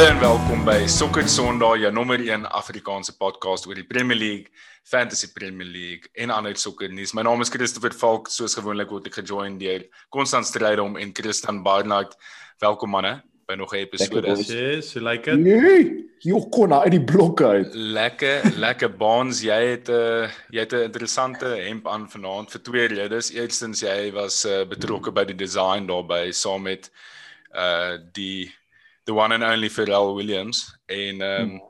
Hallo en welkom by Sokker Sondag, jou nommer 1 Afrikaanse podcast oor die Premier League, Fantasy Premier League en ander sokker nuus. My naam is Christopher Falk, soos gewoonlik word ek gejoin deur Konstant Strydom en Christian Barnard. Welkom manne by nog 'n episode. Yes, you like it? Nee, jy kon uit die blokke uit. Lekker, lekker baans. Jy het 'n uh, jy het 'n interessante hemp aan vanaand vir twee redes. Eerstens jy was uh, betrokke by die design daarbey saam met uh die the one and only Pharrell Williams en ehm um,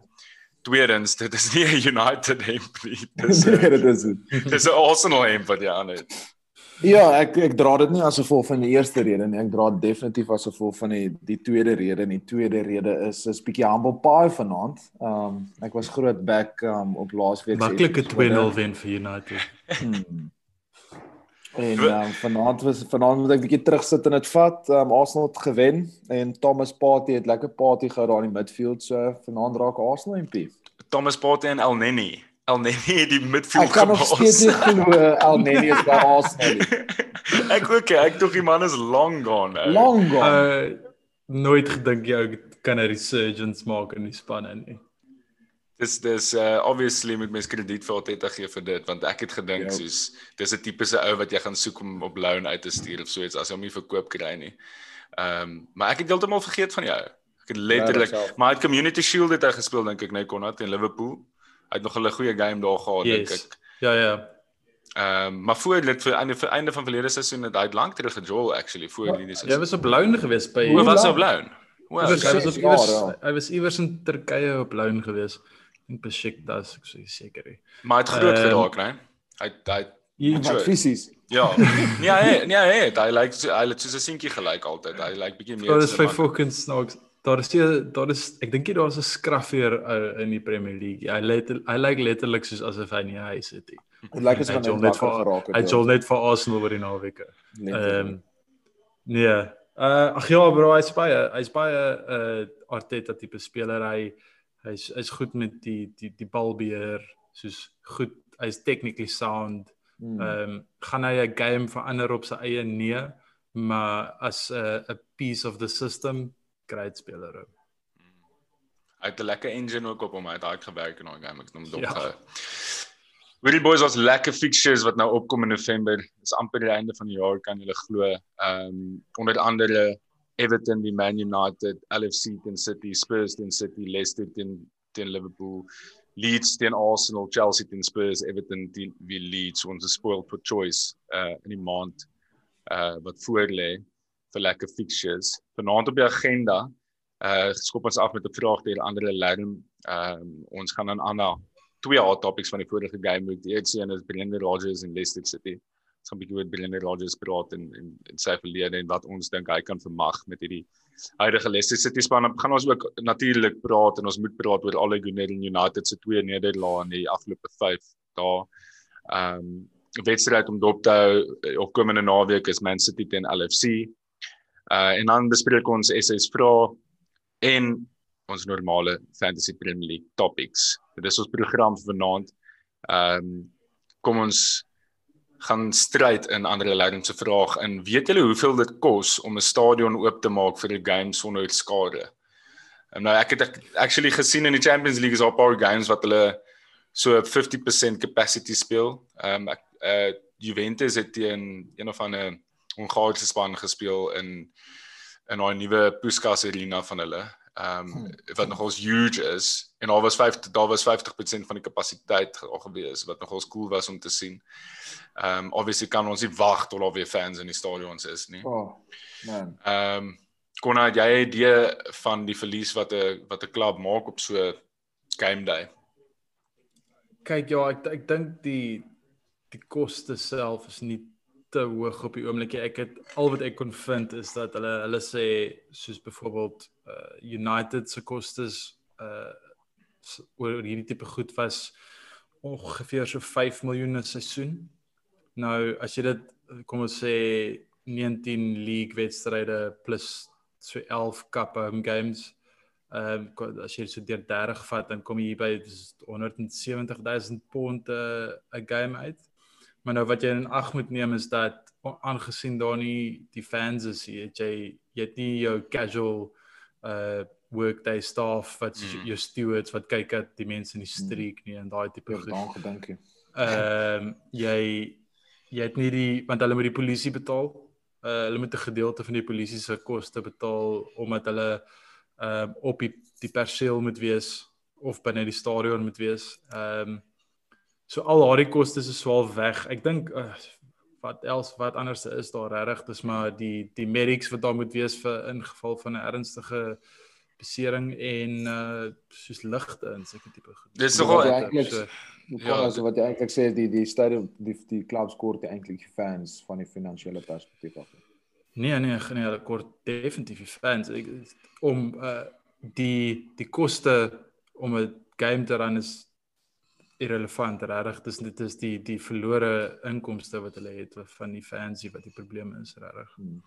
tweedens dit is nie 'n United hemp nie. Dis nee, dit is dis 'n Arsenal hemp wat jy aan het. Ja, ek ek dra dit nie as gevolg van die eerste rede nie. Ek dra dit definitief as gevolg van die die tweede rede. En die tweede rede is is bietjie humble pie vanaand. Ehm um, ek was groot back um, op laasweek se maklike 2-0 wen vir United. Hmm. En um, vanaand was vanaand moet ek bietjie terugsit en dit vat. Um, Arsenal het gewen en Thomas Partey het lekker party gehou daar in die midfield. So vanaand raak Arsenal MP. Thomas Partey en El Neni. El Neni het die midfield Ek kan nog steeds nie glo El Neni is by Arsenal ek ook, ek dink die man is long gone. Ou. Long gone. Uh, nooit gedink jy kan 'n resurgence maak in die spanne nie. Dis dis uh obviously met mens krediet vir Arteta gee vir dit want ek het gedink ja. soos dis 'n tipe se ou wat jy gaan soek om op loan uit te stuur of so iets as jy hom nie verkoop kry nie. Ehm um, maar ek het heeltemal vergeet van jou. Ek het letterlik ja, maar hy Community Shield het hy gespeel dink ek net Konrad in Liverpool. Hy het nog 'n goeie game daar gehad yes. dink ek. Ja ja. Ehm um, maar voor dit vir einde vir einde van verlede seisoen het hy lank terug gejoel actually voor ja, hierdie seisoen. Jy was op loan geweest by Hoe was hy op loan? Well, hy was iewers hy was iewers in Turkye op loan geweest in Besiktas, ek sou seker nie. Maar hy het groot um, geraak, né? Hy hy wat fisies. Ja. Nee, hy nee, hy hy lyk hy lyk soos 'n seentjie gelyk altyd. Hy lyk bietjie meer. Daar is vyf fucking snaaks. Daar is hier daar is ek dink jy daar's 'n skraffier uh, in die Premier League. Hy lyk hy lyk letterlik soos asof hy nie huis het. Dit lyk asof hy net geraak het. Hy het net vir Arsenal oor die naweke. Ehm Nee. Uh ag ja, bro, hy's baie hy's baie uh Arteta tipe speler. Hy hy's hy's goed met die die die balbeheer, soos goed, hy's technically sound. Hmm. Ehm um, gaan hy 'n game verander op sy eie nee, maar as 'n uh, 'n piece of the system great speler. Hy het 'n lekker engine ook op hom uit uitgewerk in daai game. Ek noem dit ja. ook. Willie Boys was lekker fixtures wat nou opkom in November. Dis amper die einde van die jaar kan jy glo. Ehm um, onder andere Everton die Man United, LFC teen City, Spurs teen City, Leicester teen teen Liverpool, Leeds teen Arsenal, Chelsea teen Spurs, Everton teen wie Leeds ons is spoiled for choice uh in die maand uh wat voor lê vir lekker fixtures. Vanaand op die agenda uh skop ons af met 'n vraag deur Andre Lerm. Ehm um, ons gaan dan aan na twee hot topics van die vorige game moet. Eerste een is Brendan Rodgers en Leicester City so 'n bietjie oor Brendan Rodgers praat en en en sy verlede en wat ons dink hy kan vermag met hierdie huidige Leicester City span. Dan gaan ons ook natuurlik praat en ons moet praat oor Ole Gunnar United se twee nederlae in die afgelope 5 dae. Ehm um, wedstryd om dop te hou eh, op komende naweek is Man City teen LFC. Uh en dan bespreek ons SS vra en ons normale Fantasy Premier League topics. Dit is ons program vanaand. Ehm um, kom ons gaan stryd in ander leiding se vraag in weet julle hoeveel dit kos om 'n stadion oop te maak vir 'n game sonder skade. En nou ek het actually gesien in die Champions League is al 'n paar games wat hulle so 50% capacity speel. Ehm um, ek uh Juventus het teen een of ander Hongaarse span gespeel in in daai nuwe Puskas Arena van hulle. Ehm um, wat nogals huge is en daar was 5 daar was 50% van die kapasiteit al gewees wat nogals cool was om te sien. Ehm um, obviously kan ons nie wag tot al weer fans in die stadions is nie. Oh man. Ehm um, kon jy 'n idee van die verlies wat 'n wat 'n klub maak op so game day? Kyk ja, ek ek dink die die koste self is nie te hoog op die oomblik. Ek het al wat ek kon vind is dat hulle hulle sê soos byvoorbeeld uh, United se kostes uh oor hierdie tipe goed was ongeveer so 5 miljoen 'n seisoen. Nou as jy dit kom ons sê 19 league wedstryde plus so 11 cup home games. Ehm um, as jy so deur 30 vat dan kom jy by 170 000 pond 'n game uit. Maar nou wat jy in ag moet neem is dat aangesien daar nie die fans is jy jy het nie jou casual uh workday staff wat Mm. jou stewards wat kyk at die mense in die Mm. streek nie en daai tipe Ek goed. daaraan gedink. jy. Ehm jy jy het nie die want hulle moet die polisie betaal. Uh hulle moet 'n gedeelte van die polisie se koste betaal omdat hulle ehm op die die perseel moet wees of binne die stadion moet wees. Ehm so al daardie kostes is swaar weg. Ek dink uh, wat else wat anders is daar regtig dis maar die die medics wat daar moet wees vir in geval van 'n ernstige besering en uh soos ligte en sulke tipe goed. Dis So nogal- eintlik so, Ja, Ja, also wat jy eintlik sê die die stadium die die clubs kort eintlik fans van die finansiële perspektief af. Nee nee, nee, hulle kort definitief die fans ek, om uh die die koste om 'n game te run is irrelevant regtig. Dis dit is die die verlore inkomste wat hulle het van die fans wat die probleem is regtig. Hmm.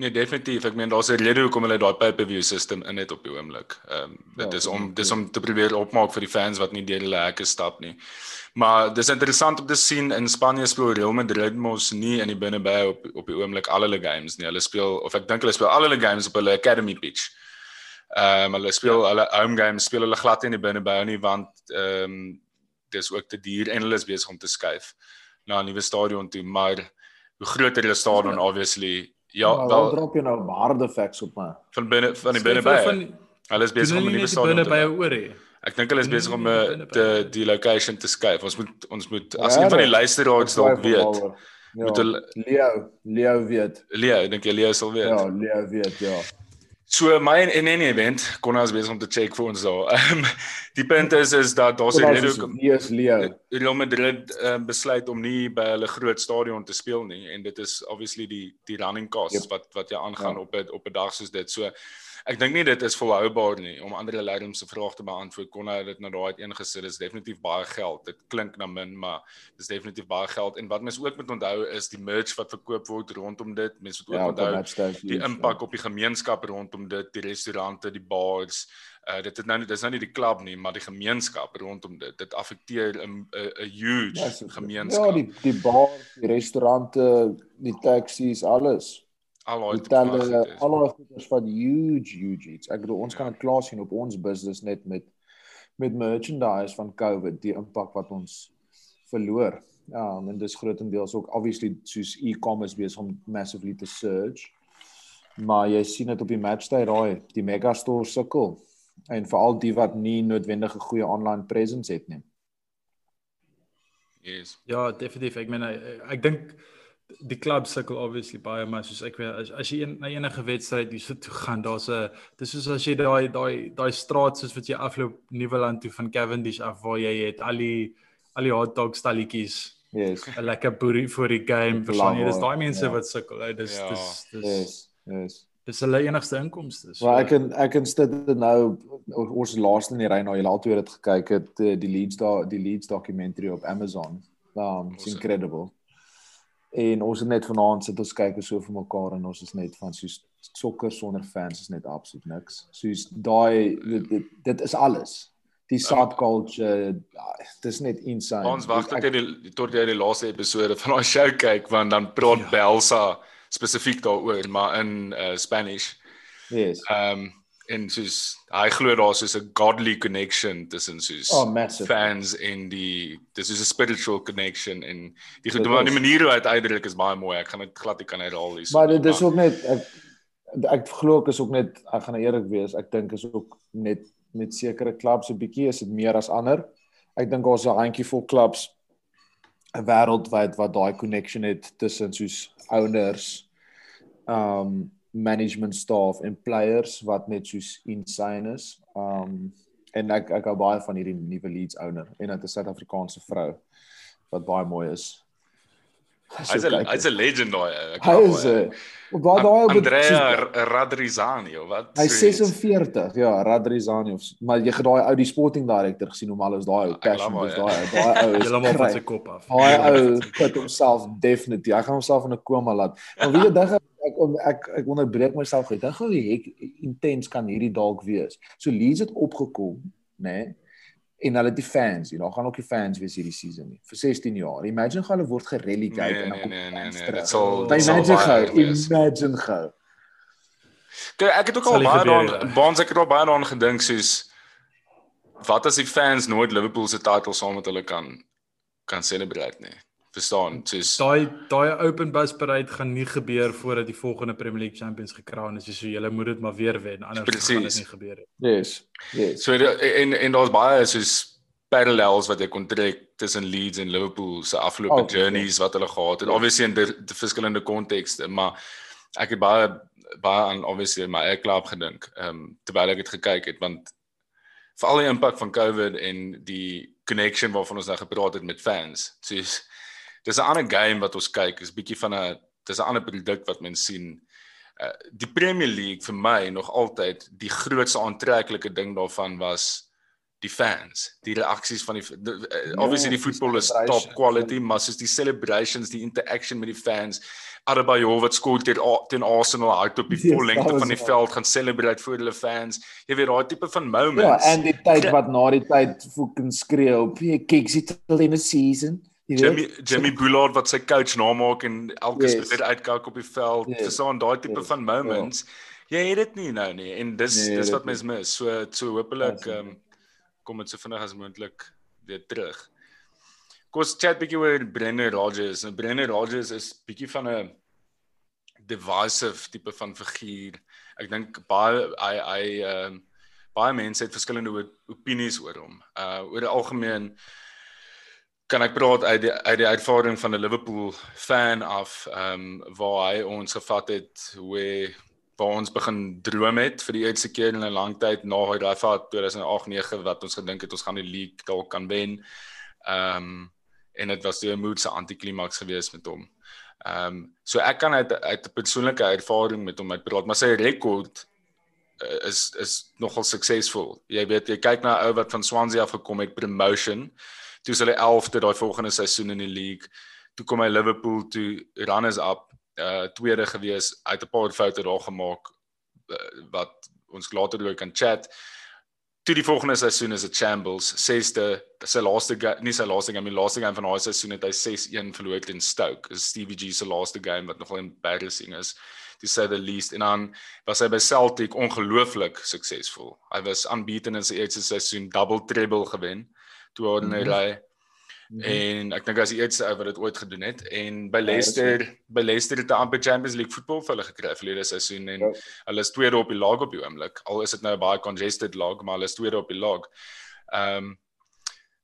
Nee, definitief. Ek meen daar's 'n rede hoekom hulle daai pay-per-view system in het op die oomblik. Ehm um, dit Ja, is om ja. dis om te probeer opmaak vir die fans wat nie deur hulle hekke stap nie. Maar dis interessant om te sien in Spanje speel Real Madrid mos nie in die binneby op op die oomblik al hulle games nie. Hulle speel of ek dink hulle speel al hulle games op hulle academy pitch. Ehm um, hulle speel hulle home games speel hulle glad nie in die binneby nie want ehm um, dis ook te duur en hulle is besig om te skuif na 'n nuwe stadion toe, maar hoe groter die stadion obviously ja, maar wel wel drop jy nou harde facts op my. van binne van die binne hulle by. Hulle is besig om 'n nuwe die stadion binne te by oor hê. Ek dink hulle is besig om by. te die location te skuif. Ons moet ons moet as Ja, een van die luisteraars dalk weet. Ja, Moet hulle Leo, Leo weet. Leo, ek dink jy Leo sal weet. Ja, Leo weet, ja. So my in any event kon ons besig om te check vir ons daar. Ehm die punt is is dat daar's 'n rede hoekom Wie is Leo? Real Madrid uh, besluit om nie by hulle groot stadion te speel nie en dit is obviously die die running costs Yep. wat wat jy aangaan Ja. op 'n op 'n dag soos dit. So ek dink nie dit is volhoubaar nie om ander leiders se vrae te beantwoord. Kon hy dit nou daai uiteengesit is definitief baie geld. Dit klink na min, maar dis definitief baie geld en wat mens ook moet onthou is die merch wat verkoop word rondom dit. Mens moet ook Ja, onthou die impak op die gemeenskap rondom dit, die restaurante, die bars. Uh dit het nou nie dis nou nie die klub nie, maar die gemeenskap rondom dit. Dit affekteer 'n 'n huge gemeenskap. Ja, die die bars, die restaurante, die taksies, alles. Al daai Die tipe van telle, goedes. al daai goeders van huge huge iets. Ek bedoel ons kan dit klaar sien op ons business net met met merchandise van COVID, die impak wat ons verloor. Ja, en dis grootendeels ook obviously soos e-commerce besig om massively te surge. Maar jy sien dit op die matchday raai, die megastore sukkel en veral die wat nie noodwendig 'n goeie online presence het nie. Yes. Ja, definitief. Ek meen ek, ek dink die klub sukkel obviously baie maar soos ek weet as, as jy een, na enige wedstryd hierso toe gaan, daar's 'n dis soos as jy daai daai daai straat soos wat jy afloop Nieuweland toe van Cavendish af waar jy het al die al die hotdog stalletjies, Yes. 'n lekker boerie vir die game, verstaan jy? Dis daai mense Ja. wat sukkel. Hey, dis Ja. dis dis Yes. Yes. dis hulle enigste inkomste. So, Maar ek en ek en sit dit nou ons laaste in die ry nou jy altyd dit gekyk het eh, die Leeds daar die Leeds dokumentary op Amazon. Um it's Awesome. incredible. En ons het net vanaand sit ons kyk so vir mekaar en ons is net van soos sokker sonder fans is net absoluut niks. Soos daai dit, dit, dit is alles. Die subculture, ja, dis net insane. Ons wag tot jy die tot jy die laaste episode van daai show kyk want dan praat Ja. Belsa spesifiek daaroor, maar in uh, Spanish. Yes. Ehm um, en soos hy glo daar soos 'n godly connection tussen soos Oh, massive. fans en die dis is 'n spiritual connection en die Dit maar die manier hoe hy dit uitdruk is baie mooi. Ek gaan dit glad nie kan herhaal hier. Maar dit is ook net ek ek glo ook is ook net ek gaan eerlik wees, ek dink is ook net met sekere klubs 'n bietjie is dit meer as ander. Ek dink daar's 'n handjievol klubs wêreldwyd wat daai connection het tussen soos owners, um management staff en players wat net soos insane is. Um en ek ek hou baie van hierdie nuwe Leeds owner en dit is 'n Suid-Afrikaanse vrou wat baie mooi is. Hy's 'n hy's 'n legend daai. ou. Ek Hy is. 'n baie daai Andrea Radrizani of wat? Zoiets. 46, ja, Radrizani of maar jy het daai ou die sporting director gesien hoe mal is daai ou, passion is hom, daai ou, daai ou is heeltemal van sy kop af. Daai ou put homself definitely. Hy gaan homself in 'n koma laat. Maar weet jy dink ek ek ek, ek onderbreek myself gou. Dink gou hoe intens kan hierdie dalk wees. So Leeds het opgekom, nê? Nee, en hulle het die fans, jy know, gaan ook die fans wees hierdie season nie vir 16 jaar. Imagine gaan hulle word gerelegate Nee, en dan nee, kom nee, nee, nee. Dit sal dit sal Imagine baie gou, imagine gou. Kyk, ek het ook al baie daaraan baans ek het al baie daaraan gedink soos wat as die fans nooit Liverpool se title saam met hulle kan kan celebrate nie. Verstaan? Soos daai daai open bus parade gaan nie gebeur voordat die volgende Premier League champions gekroon is. So jy moet dit maar weer wen anders Precies. gaan dit nie gebeur nie. Yes. Yes. So en en daar's baie soos parallels wat jy kon trek tussen Leeds en Liverpool se afgelope oh, journeys wat hulle gehad het. Obviously in die, die verskillende kontekste, maar ek het baie baie aan obviously my eie klub gedink. Ehm um, terwyl ek dit gekyk het want vir al die impak van COVID en die connection waarvan ons nou gepraat het met fans. Soos dis 'n ander game wat ons kyk, is bietjie van 'n dis 'n ander produk wat mense sien. Uh, die Premier League vir my nog altyd die grootste aantreklike ding daarvan was die fans, die reaksies van die, die uh, obviously die voetbal is top quality, maar soos die celebrations, die interaction met die fans, Adebayor wat skoor teen teen Arsenal uit op die yes, volle lengte van die wel. veld gaan celebrate vir hulle fans. Jy weet daai tipe van moments. Ja, en die tyd wat na die tyd fucking skree op, jy kyk sit till in a season. Jimmy Jimmy Bullard wat sy coach namaak en elke yes. speler uitkyk op die veld. Dis yes. aan daai tipe yes. van moments. Ja. Jy het dit nie nou nie en dis nee, dis wat mens mis. So so hopelik ehm um, kom dit so vinnig as moontlik weer terug. Kom ons chat bietjie oor Brenner Rodgers. En Brenner Rodgers is bietjie van 'n divisive tipe van figuur. Ek dink baie hy hy ehm uh, baie mense het verskillende opinies oor hom. Uh oor die algemeen kan ek praat uit die uit die ervaring van 'n Liverpool fan af ehm um, waar hy ons gevat het hoe waar ons begin droom het vir die eerste keer in 'n lang tyd na hy vat 2008-9 wat ons gedink het ons gaan die league dalk kan wen. Ehm um, en dit was die moedse antiklimaks geweest met hom. Ehm um, so ek kan uit uit 'n persoonlike ervaring met hom uitpraat, maar sy rekord uh, is is nogal suksesvol. Jy weet, jy kyk na 'n ou wat van Swansea af gekom het, promotion. Toe is hulle 11de daai volgende seisoen in die league. Toe kom hy Liverpool toe runners up, uh tweede gewees, uit 'n paar foute daar gemaak uh, wat ons later oor kan chat toe die volgende seisoen is dit Shambles, sesde, sy laaste nie sy laaste game, die laaste game van haar seisoen het hy 6-1 verloor teen Stoke. Is Stevie G se laaste game wat nogal embarrassing is. To say the least. En dan was hy by Celtic ongelooflik suksesvol. Hy was unbeaten in sy eerste seisoen, double treble gewen toe hy mm -hmm. ry. -hmm. En ek dink as die eerste ou wat dit ooit gedoen het en by ja, Leicester ja, by Leicester het hulle amper Champions League voetbal vir hulle gekry verlede seisoen en ja. hulle is tweede op die lag op die oomblik. Al is dit nou 'n baie congested lag, maar hulle is tweede op die lag. Ehm um,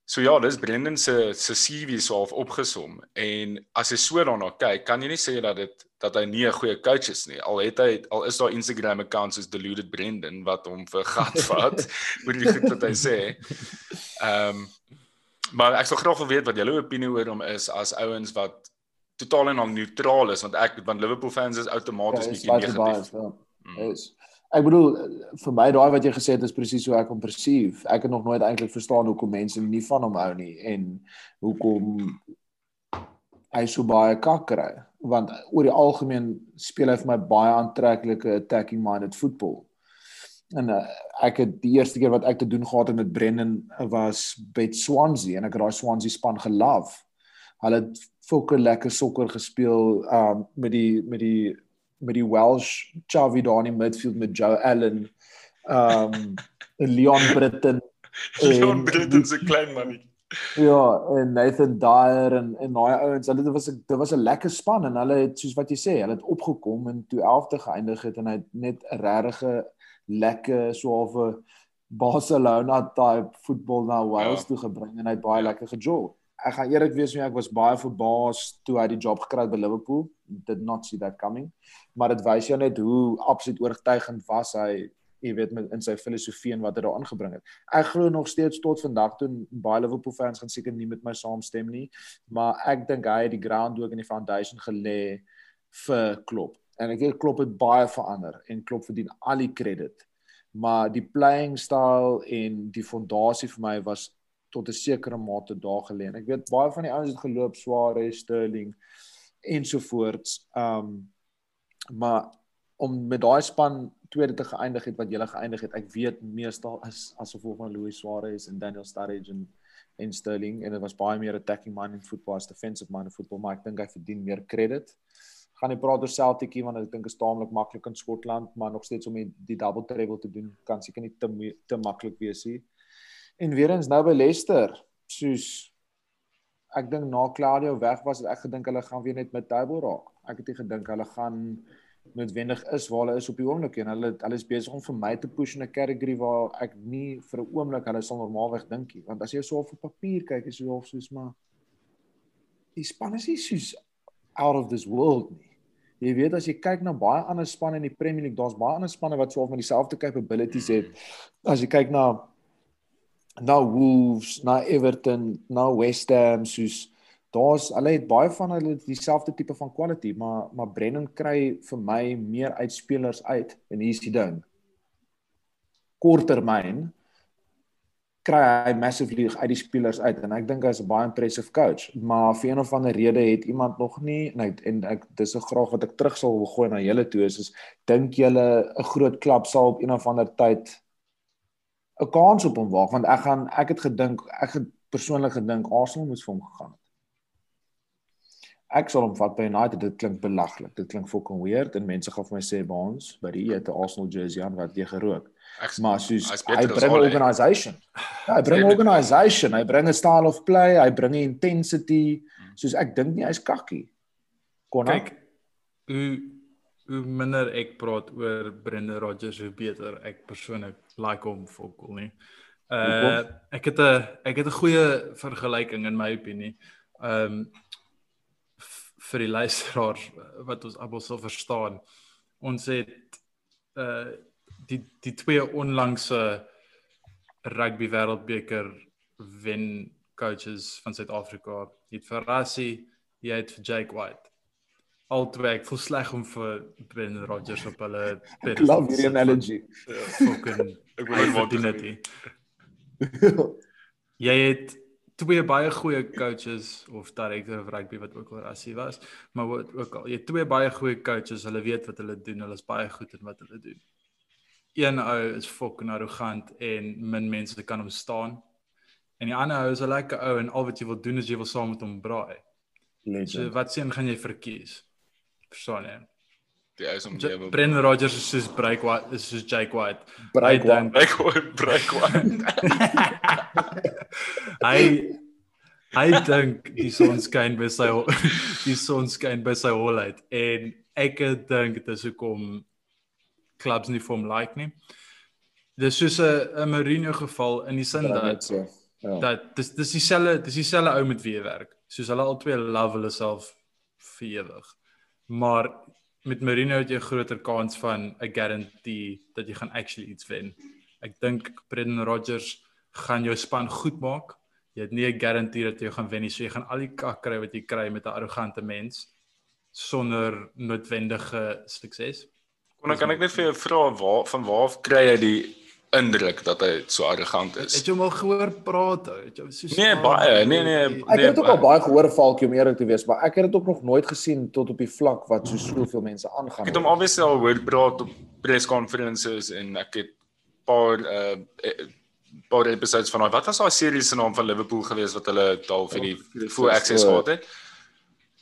So ja, dis Brendan se se CV so half opgesom en as jy so daarna kyk, kan jy nie sê dat dit dat hy nie 'n goeie coach is nie. Al het hy al is daar Instagram accounts soos deluded Brendan wat hom vir gat vat oor die goed wat hy sê. Ehm um, maar ek sou graag wil weet wat julle opinie oor hom is as ouens wat totaal en al neutraal is want ek want Liverpool fans is outomaties ja, bietjie negatief. Ja. Mm. Is. Ek bedoel vir my daai wat jy gesê het is presies hoe ek hom perceive. Ek het nog nooit eintlik verstaan hoekom mense nie van hom hou nie en hoekom hy so baie kak kry want oor die algemeen speel hy vir my baie aantreklike attacking minded voetbal en uh, ek het die eerste keer wat ek te doen gehad het met Brennan was by Swansea en ek het daai Swansea span gelove. Hulle het fokker lekker sokker gespeel um met die met die met die Welsh Xavi daar in die midfield met Joe Allen um Leon Britton Leon Britton se klein manie. Ja, en Nathan Dyer en en daai ouens, hulle dit was 'n dit was 'n lekker span en hulle het soos wat jy sê, hulle het opgekom en toe 11de geëindig het en hy het net 'n regte lekker so half 'n Barcelona type voetbal na Wales ja. toe gebring en hy het baie ja. lekker gejol. Ek gaan eerlik wees met jou, ek was baie verbaas toe hy die job gekry het by Liverpool. Did not see that coming. Maar dit wys jou net hoe absoluut oortuigend was hy, jy weet met in sy filosofie en wat hy daar aangebring het. Ek glo nog steeds tot vandag toe baie Liverpool fans gaan seker nie met my saamstem nie, maar ek dink hy het die groundwork en die foundation gelê vir Klopp en ek weet Klopp het baie verander en Klopp verdien al die krediet. Maar die playing style en die fondasie vir my was tot 'n sekere mate daar gelê. Ek weet baie van die ouens het geloop Suarez, Sterling ensovoorts. Um maar om met daai span tweede te geëindig het wat julle geëindig het. Ek weet meestal is as gevolg van Luis Suarez en Daniel Sturridge en en Sterling en dit was baie meer attacking minded football as defensive minded football, maar ek dink hy verdien meer krediet gaan nie praat oor Celtic want ek dink is taamlik maklik in Skotland, maar nog steeds om die, die double treble te doen kan seker nie te te maklik wees nie. En weer eens nou by Leicester, soos ek dink na Claudio weg was, ek gedink hulle gaan weer net met table raak. Ek het nie gedink hulle gaan noodwendig is waar hulle is op die oomblik en hulle hulle is besig om vir my te push in 'n category waar ek nie vir 'n oomblik hulle sal normaalweg dink nie, want as jy so op papier kyk, is jy half soos maar die span is nie soos out of this world nie. Jy weet as jy kyk na baie ander spanne in die Premier League, daar's baie ander spanne wat swaar met dieselfde capabilities het. As jy kyk na na Wolves, na Everton, na West Ham, soos daar's hulle het baie van hulle dieselfde tipe van quality, maar maar Brennan kry vir my meer uit spelers uit en hier's die ding. Korttermyn kry hy massively uit die spelers uit en ek dink hy's 'n baie impressive coach, maar vir een of ander rede het iemand nog nie en ek, en ek dis 'n graag wat ek terug sal wil gooi na julle toe is, is dink julle 'n groot klub sal op een of ander tyd 'n kans op hom waag want ek gaan ek het gedink ek het persoonlik gedink Arsenal moes vir hom gegaan het. Ek sal hom vat by United, dit klink belaglik. Dit klink fucking weird en mense gaan vir my sê baans, by die het 'n Arsenal jersey aan wat jy gerook. Ek maar soos hy bring 'n organisation. Ja, hy bring 'n organisation, hy bring 'n style of play, hy bring 'n intensity. Soos ek dink nie hy's kakkie. Kon ek hoe minder ek praat oor Brendan Rodgers hoe beter ek persoonlik like hom vir cool nie. Uh ek het 'n ek het 'n goeie vergelyking in my opinie. Um vir die luisteraars wat ons almal sal verstaan. Ons het uh die die twee onlangse rugby wêreldbeker wen coaches van Suid-Afrika. Jy het vir Rassie, jy het vir Jake White. Ek voel sleg om vir Ben Rogers op hulle I love your analogy. Fucking ek wil net dit. Jy het twee baie goeie coaches of direkteur van rugby wat ook al Rassie was, maar wat ook al, jy het twee baie goeie coaches, hulle weet wat hulle doen, hulle is baie goed in wat hulle doen een ou is fucking arrogant en min mense kan hom staan. En die ander ou is 'n lekker ou en al wat jy wil doen is jy wil saam met hom braai. Legend. So wat sien gaan jy verkies? Verstaan jy? Die ou is om wil Brendan Rodgers is soos Break White, is soos Jake White. Break White. Break White. Break White. hy hy dink die son skyn by sy die son skyn by sy holheid en ek dink dit is hoekom clubs nie vir hom like nie. Dis soos 'n 'n Mourinho geval in die sin dat so. ja. dat dis dis dieselfde dis dieselfde ou met wie hy werk. Soos hulle albei love hulle self vir ewig. Maar met Mourinho het jy 'n groter kans van 'n guarantee dat jy gaan actually iets wen. Ek dink Brendan Rodgers gaan jou span goed maak. Jy het nie 'n garantie dat jy gaan wen nie. So jy gaan al die kak kry wat jy kry met 'n arrogante mens sonder noodwendige sukses. Kon ek kan ek net vir jou vra waar van waar kry jy die indruk dat hy so arrogant is? Het jy hom al gehoor praat? Het jy so Nee, baie. Nee, nee. Ek het dit ook al baie gehoor valkie om eerlik te wees, maar ek het dit ook nog nooit gesien tot op die vlak wat so soveel mense aangaan. Ek het hom obviously al hoor praat op press conferences en ek het paar uh paar episodes van wat was daai serie se naam van Liverpool gewees wat hulle daal vir die full access gehad het?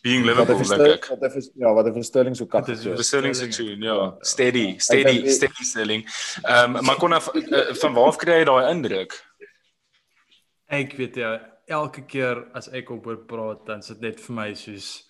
Uh, being Liverpool dink ek. Wat het ja, wat het Sterling so kak. Dit is Sterling se tune, ja. Steady, steady, steady Sterling. Ehm maar kon af eh, van waar af kry jy daai indruk? Ek weet ja, elke keer as ek op hoor praat, dan sit net vir my soos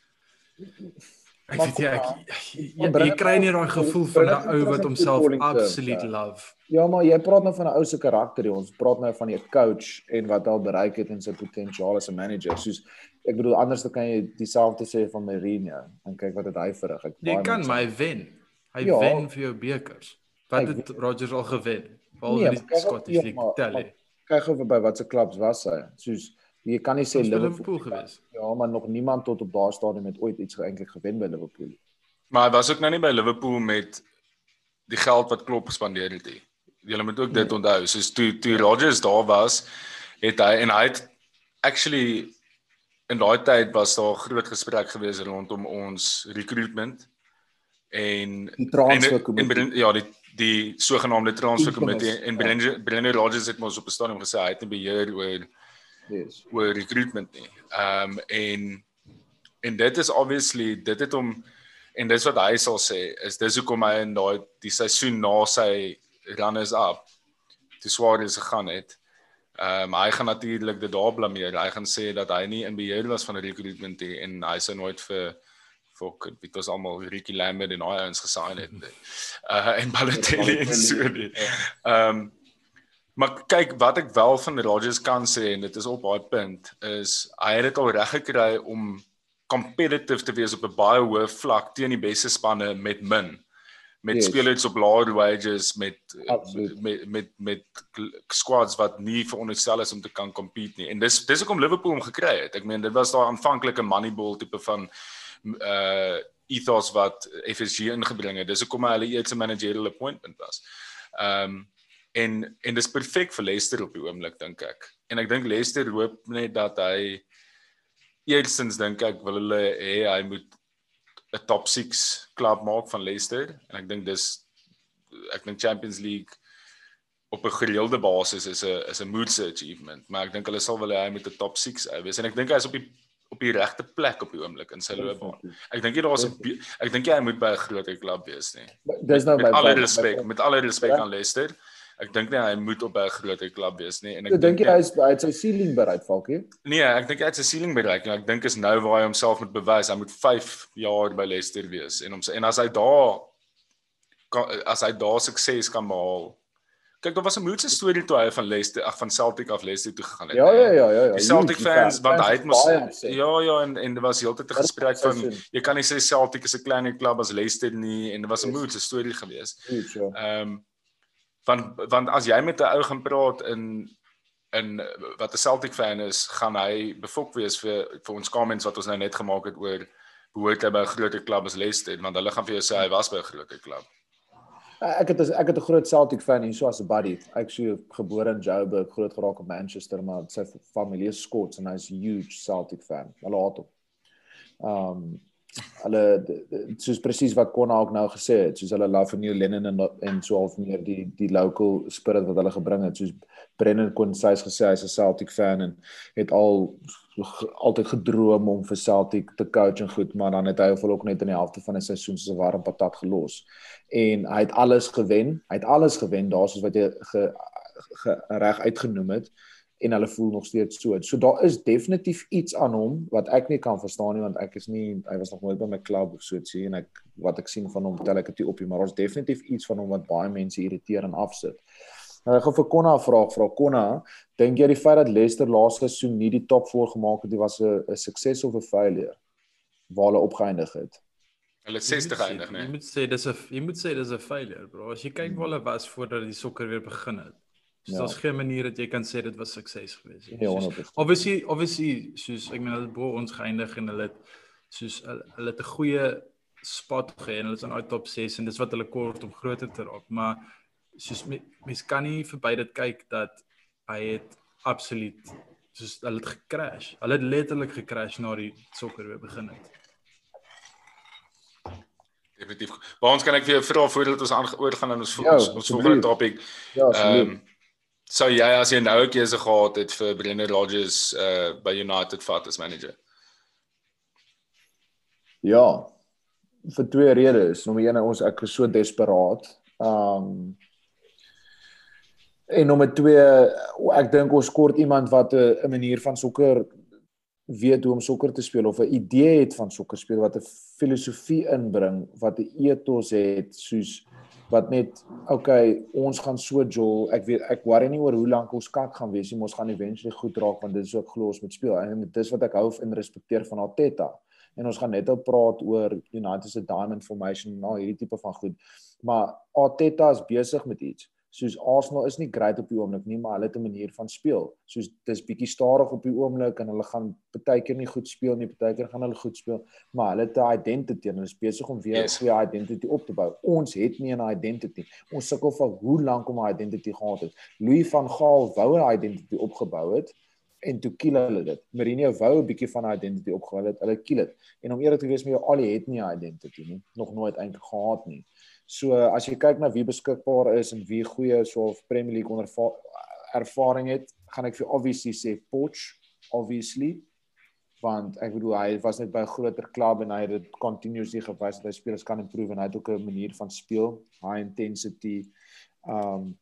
Ek weet jy, ek, jy, jy, jy kry nie daai gevoel van 'n ou wat homself absolute love. Ja, maar jy praat nou van 'n ou se karakter, ons praat nou van 'n coach en wat al bereik het in sy potensiaal as 'n manager. Soos ek bedoel anders dan kan jy dieselfde sê van Mourinho en kyk wat het hy verrig. Ek jy kan my wen. Hy ja, wen vir jou bekers. Wat het Rodgers al gewen? Val nee, die Scottish League tel. Kyk gou by watse klubs was hy. Soos jy kan nie sê Liverpool gewees. Ja, maar nog niemand tot op daardie stadium het ooit iets eintlik gewen by Liverpool. Maar hy was ook nou nie by Liverpool met die geld wat Klopp gespandeer het nie. Jy moet ook dit nee. onthou. Soos toe toe Rodgers daar was, het hy en hy het actually in daai tyd was daar groot gesprek gewees rondom ons recruitment en die transferkomitee ja die die sogenaamde transferkomitee en Brendan Rodgers het ons op 'n stadium gesê hy het 'n beheer oor yes. oor recruitment nie. Ehm um, en en dit is obviously dit het hom En dis wat hy sal sê, is dis hoekom hy in daai die seisoen na sy runners up te swaar is gegaan het. Ehm um, hy gaan natuurlik dit daar blameer. Hy gaan sê dat hy nie in beheer was van recruitment nie en hy sou nooit vir fok dit was almal Ricky Lambert en hy ons gesign het. Uh en Balotelli en so nie. Ehm um, maar kyk wat ek wel van Rodgers kan sê en dit is op daai punt is hy het dit al reg gekry om competitive te wees op 'n baie hoë vlak teen die beste spanne met min met yes. spelers op laer wages met met, met met met squads wat nie veronderstel is om te kan compete nie. En dis dis hoekom Liverpool hom gekry het. Ek meen dit was daai aanvanklike moneyball tipe van uh ethos wat FSG ingebring het. Dis hoekom hy hulle eerste managerial appointment was. Um en en dis perfek vir Leicester op die oomblik dink ek. En ek dink Leicester hoop net dat hy eerstens dink ek wil hulle hê hy moet 'n top 6 klub maak van Leicester en ek dink dis ek dink Champions League op 'n gereelde basis is 'n is 'n moodse achievement, maar ek dink hulle sal wel hy met 'n top 6 wees en ek dink hy is op die op die regte plek op die oomblik in sy loopbaan. Ek dink jy daar's 'n ek dink jy hy moet by 'n groter klub wees nie. Dis nou met, met alle respek, met alle respek aan Leicester. Ek dink nie hy moet op 'n groter klub wees nie en ek dink hy is hy het sy ceiling bereik Falkie. Nee, ek dink hy het sy ceiling bereik en ek dink is nou waar hy homself moet bewys. Hy moet 5 jaar by Leicester wees en hom en as hy daar as hy daar sukses kan behaal. Kyk, daar was 'n moeite storie toe hy van Leicester ag van Celtic af Leicester toe gegaan het. Ja, ja, ja, ja, ja. Die Celtic fans want hy het mos Ja, ja en en dit was heeltyd 'n gesprek van jy kan nie sê Celtic is 'n kleiner klub as Leicester nie en dit was 'n moeite storie geweest. Ja. Ehm um, want want as jy met 'n ou gaan praat in in wat 'n Celtic fan is, gaan hy befok wees vir vir ons comments wat ons nou net gemaak het oor behoort hy by 'n groter klub as Leicester, want hulle gaan vir jou sê hy was by 'n groter klub. Ek het ek het 'n groot Celtic fan hier so as 'n buddy. Ek sou gebore in Joburg, groot geraak in Manchester, maar sy familie is Scots en hy's 'n huge Celtic fan. Hulle haat hom. Um hulle soos presies wat Konna ook nou gesê het, soos hulle love New Lennon en en so half meer die die local spirit wat hulle gebring het, soos Brennan kon sês gesê hy's 'n Celtic fan en het al altyd gedroom om vir Celtic te coach en goed, maar dan het hy hom ook net in die helfte van 'n seisoen soos 'n warm patat gelos. En hy het alles gewen. Hy het alles gewen daar soos wat jy ge, ge, reg uitgenoem het en hulle voel nog steeds so. So daar is definitief iets aan hom wat ek nie kan verstaan nie want ek is nie hy was nog nooit by my klub of so iets en ek wat ek sien van hom tel ek dit op, maar ons definitief iets van hom wat baie mense irriteer en afsit. Nou ek gaan vir Konna 'n vraag vra. Konna, dink jy die feit dat Leicester laaste seisoen nie die top 4 gemaak het, was 'n 'n sukses of 'n failure? Waar hulle opgeëindig het? Hulle 60 eindig, né? Jy moet sê dis 'n jy moet sê dis 'n failure, bro. As jy kyk waar hulle was voordat die sokker weer begin het. So daar's ja. geen manier dat jy kan sê dit was sukses geweest nie. Ja, 100%. Obviously, obviously, soos ek meen hulle bo ons geëindig en hulle het soos hulle het 'n goeie spot gehad en hulle is in uit top 6 en dis wat hulle kort om groter te raak, maar soos mens kan nie verby dit kyk dat hy het absoluut soos hulle het gecrash. Hulle het letterlik gecrash na die sokker weer begin het. Definitief. Waar ons kan ek vir jou vra voordat ons aangeoorgaan aan ons ja, ons volgende topik. Ja, ehm um, sou jy as jy nou 'n keuse gehad het vir Brendan Rodgers uh by United vat as manager? Ja. Vir twee redes. Nommer 1 ons ek is so desperaat. Um en nommer 2 ek dink ons kort iemand wat 'n manier van sokker weet hoe om sokker te speel of 'n idee het van sokker speel wat 'n filosofie inbring wat 'n ethos het soos wat net okay, ons gaan so jol. Ek weet ek worry nie oor hoe lank ons kak gaan wees nie. Ons gaan eventually goed raak want dit is ook glo ons met speel. En dis wat ek hou en respekteer van Arteta. En ons gaan net op praat oor United se diamond formation en al hierdie tipe van goed. Maar Arteta is besig met iets soos Arsenal is nie great op die oomblik nie, maar hulle het 'n manier van speel. Soos dis bietjie stadig op die oomblik en hulle gaan partykeer nie goed speel nie, partykeer gaan hulle goed speel, maar hulle het 'n identity en hulle is besig om weer 'n yes. goeie identity op te bou. Ons het nie 'n identity. Ons sukkel van hoe lank om 'n identity gehad het. Louis van Gaal wou 'n identity opgebou het en toe kill hulle dit. Mourinho wou 'n bietjie van 'n identity opgebou het. Hulle kill dit. En om eerlik te wees met jou, al het nie 'n identity nie, nog nooit eintlik gehad nie. So as jy kyk na wie beskikbaar is en wie goeie so of Premier League onder ervaring het, gaan ek vir obviously sê Poch obviously. Want ek bedoel hy was net by 'n groter klub en hy het dit continuously gewys dat hy spelers kan improve en hy het ook 'n manier van speel, high intensity um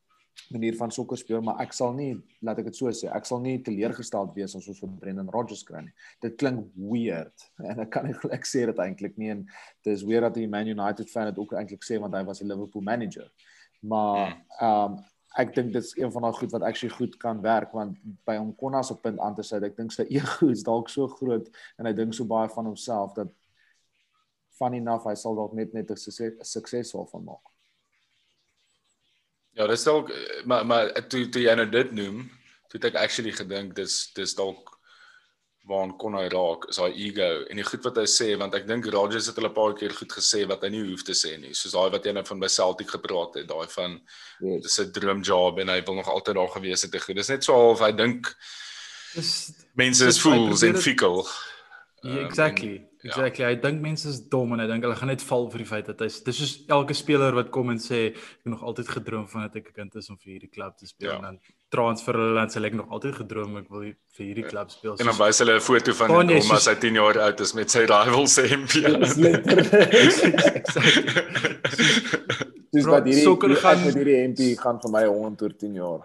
manier van sokker speel, maar ek sal nie, laat ek dit so sê, ek sal nie teleurgesteld wees as ons vir Brendan Rodgers kry nie. Dit klink weird en ek kan nie ek sê dit eintlik nie en dis weird dat die Man United fan dit ook eintlik sê want hy was 'n Liverpool manager. Maar um ek dink dit is een van daai goed wat actually goed kan werk want by hom Konna se punt aan te sê, ek dink sy ego is dalk so groot en hy dink so baie van homself dat funny enough hy sal dalk net net 'n suksesvol van maak. Ja, dis dalk maar maar toe toe jy nou dit noem, toe het ek actually gedink dis dis dalk waar kon hy raak is daai ego. En die goed wat hy sê want ek dink Rodgers het hulle 'n paar keer goed gesê wat hy nie hoef te sê nie. Soos daai wat jy nou van by Celtic gepraat het daai van yes. dis 'n droom job en hy wil nog altyd daar gewees het te goed. Dis net so half hy dink dis mense is fools en fickle Ja, exactly. Um, en, exactly. Ja. Hy dink mense is dom en hy dink hulle gaan net val vir die feit dat hy dis soos elke speler wat kom en sê ek het nog altyd gedroom van dat ek 'n kind is om vir hierdie klub te speel ja. en dan transfer hulle dan sê ek nog altyd gedroom ek wil vir hierdie klub speel. En dan wys hulle 'n foto van hom as soos, hy 10 jaar oud is met sy rivals MP. Dis wat hierdie sokker gaan met hierdie MP gaan vir my 100 oor 10 jaar.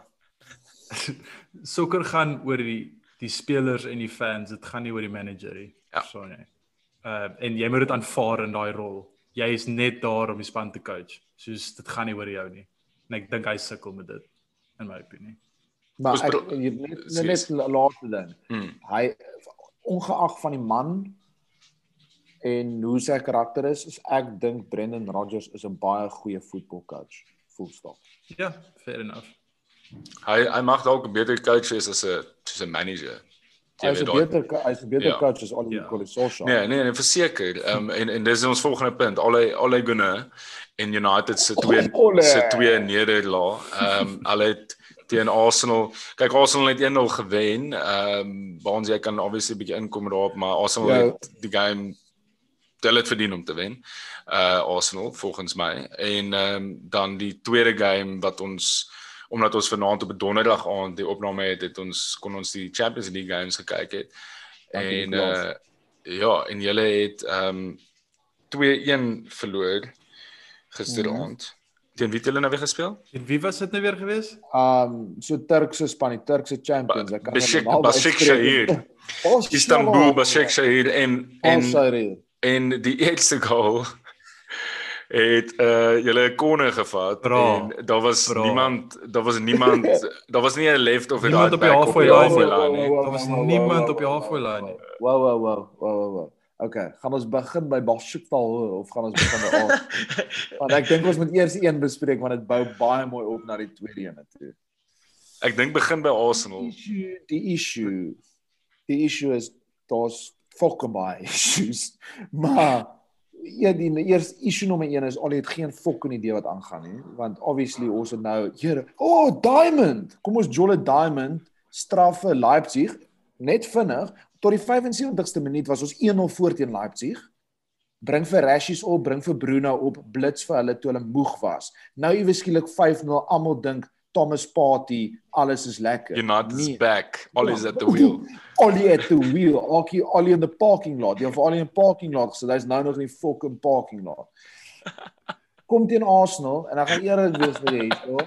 sokker gaan oor die die spelers en die fans, dit gaan nie oor die manager nie. Ja. So nee. Uh en jy moet dit aanvaar in daai rol. Jy is net daar om die span te coach. Soos dit gaan nie oor jou nie. En ek dink hy sukkel met dit in my opinie. Maar ek, jy net net, laaste ding. Hmm. Hy ongeag van die man en hoe sy karakter is, is ek dink Brendan Rodgers is 'n baie goeie voetbalcoach. Full stop. Ja, fair enough. Hy hy mag dalk 'n beter coach wees as 'n as 'n manager. Hy is 'n beter hy 'n beter ja. coach as Oli ja. Solskjaer. Nee, nee, nee, verseker. Ehm um, en en dis ons volgende punt. Alle alle Gunnar en United se twee se twee nederlae. Ehm um, hulle het teen Arsenal. Kyk Arsenal het 1-0 gewen. Ehm um, waar ons jy kan obviously 'n bietjie inkom daarop, maar Arsenal ja. het die game hulle het verdien om te wen. Uh Arsenal volgens my. En ehm um, dan die tweede game wat ons omdat ons vanaand op 'n donderdag aand die opname het, het ons kon ons die Champions League games gekyk het. En uh ja, en julle het ehm um, 2-1 verloor gisteraand. Mm -hmm. Teen wie het hulle nou weer gespeel? En wie was dit nou weer gewees? Um so Turkse span, die Turkse champions. Ek kan Besiktas Besiktas. Istanbul Besiktas en en en die eerste goal het uh julle 'n konne gevat Bra. en daar was Bra. niemand daar was niemand daar was nie 'n left of 'n right op die halfway line nie. Daar was niemand op die halfway line nie. Wow wow wow wow wow. Okay, gaan ons begin by Bashiktal of gaan ons begin by Al? Want ek dink ons moet eers een bespreek want dit bou baie mooi op na die tweede een toe. Ek dink begin by Arsenal. Die issue, die issue, die issue is daar's fucking baie issues. Maar die eers issue nommer 1 is al het geen fucking idee wat aangaan nie want obviously ons het nou here oh diamond! Kom ons jolle diamond straffe Leipzig net vinnig tot die 75ste minuut was ons 1-0 voor teen Leipzig. Bring vir Rashies op bring vir Bruno op blits vir hulle toe hulle moeg was. Nou iewes skielik 5-0 almal dink Thomas Party, alles is lekker. United is nee. back. All is at the wheel. Ollie at the wheel. Ollie Ollie in the parking lot. Die of Ollie in parking lot, so hy's nou nog in die fucking parking lot. Kom teen Arsenal en ek gaan eerlik wees vir jy, so.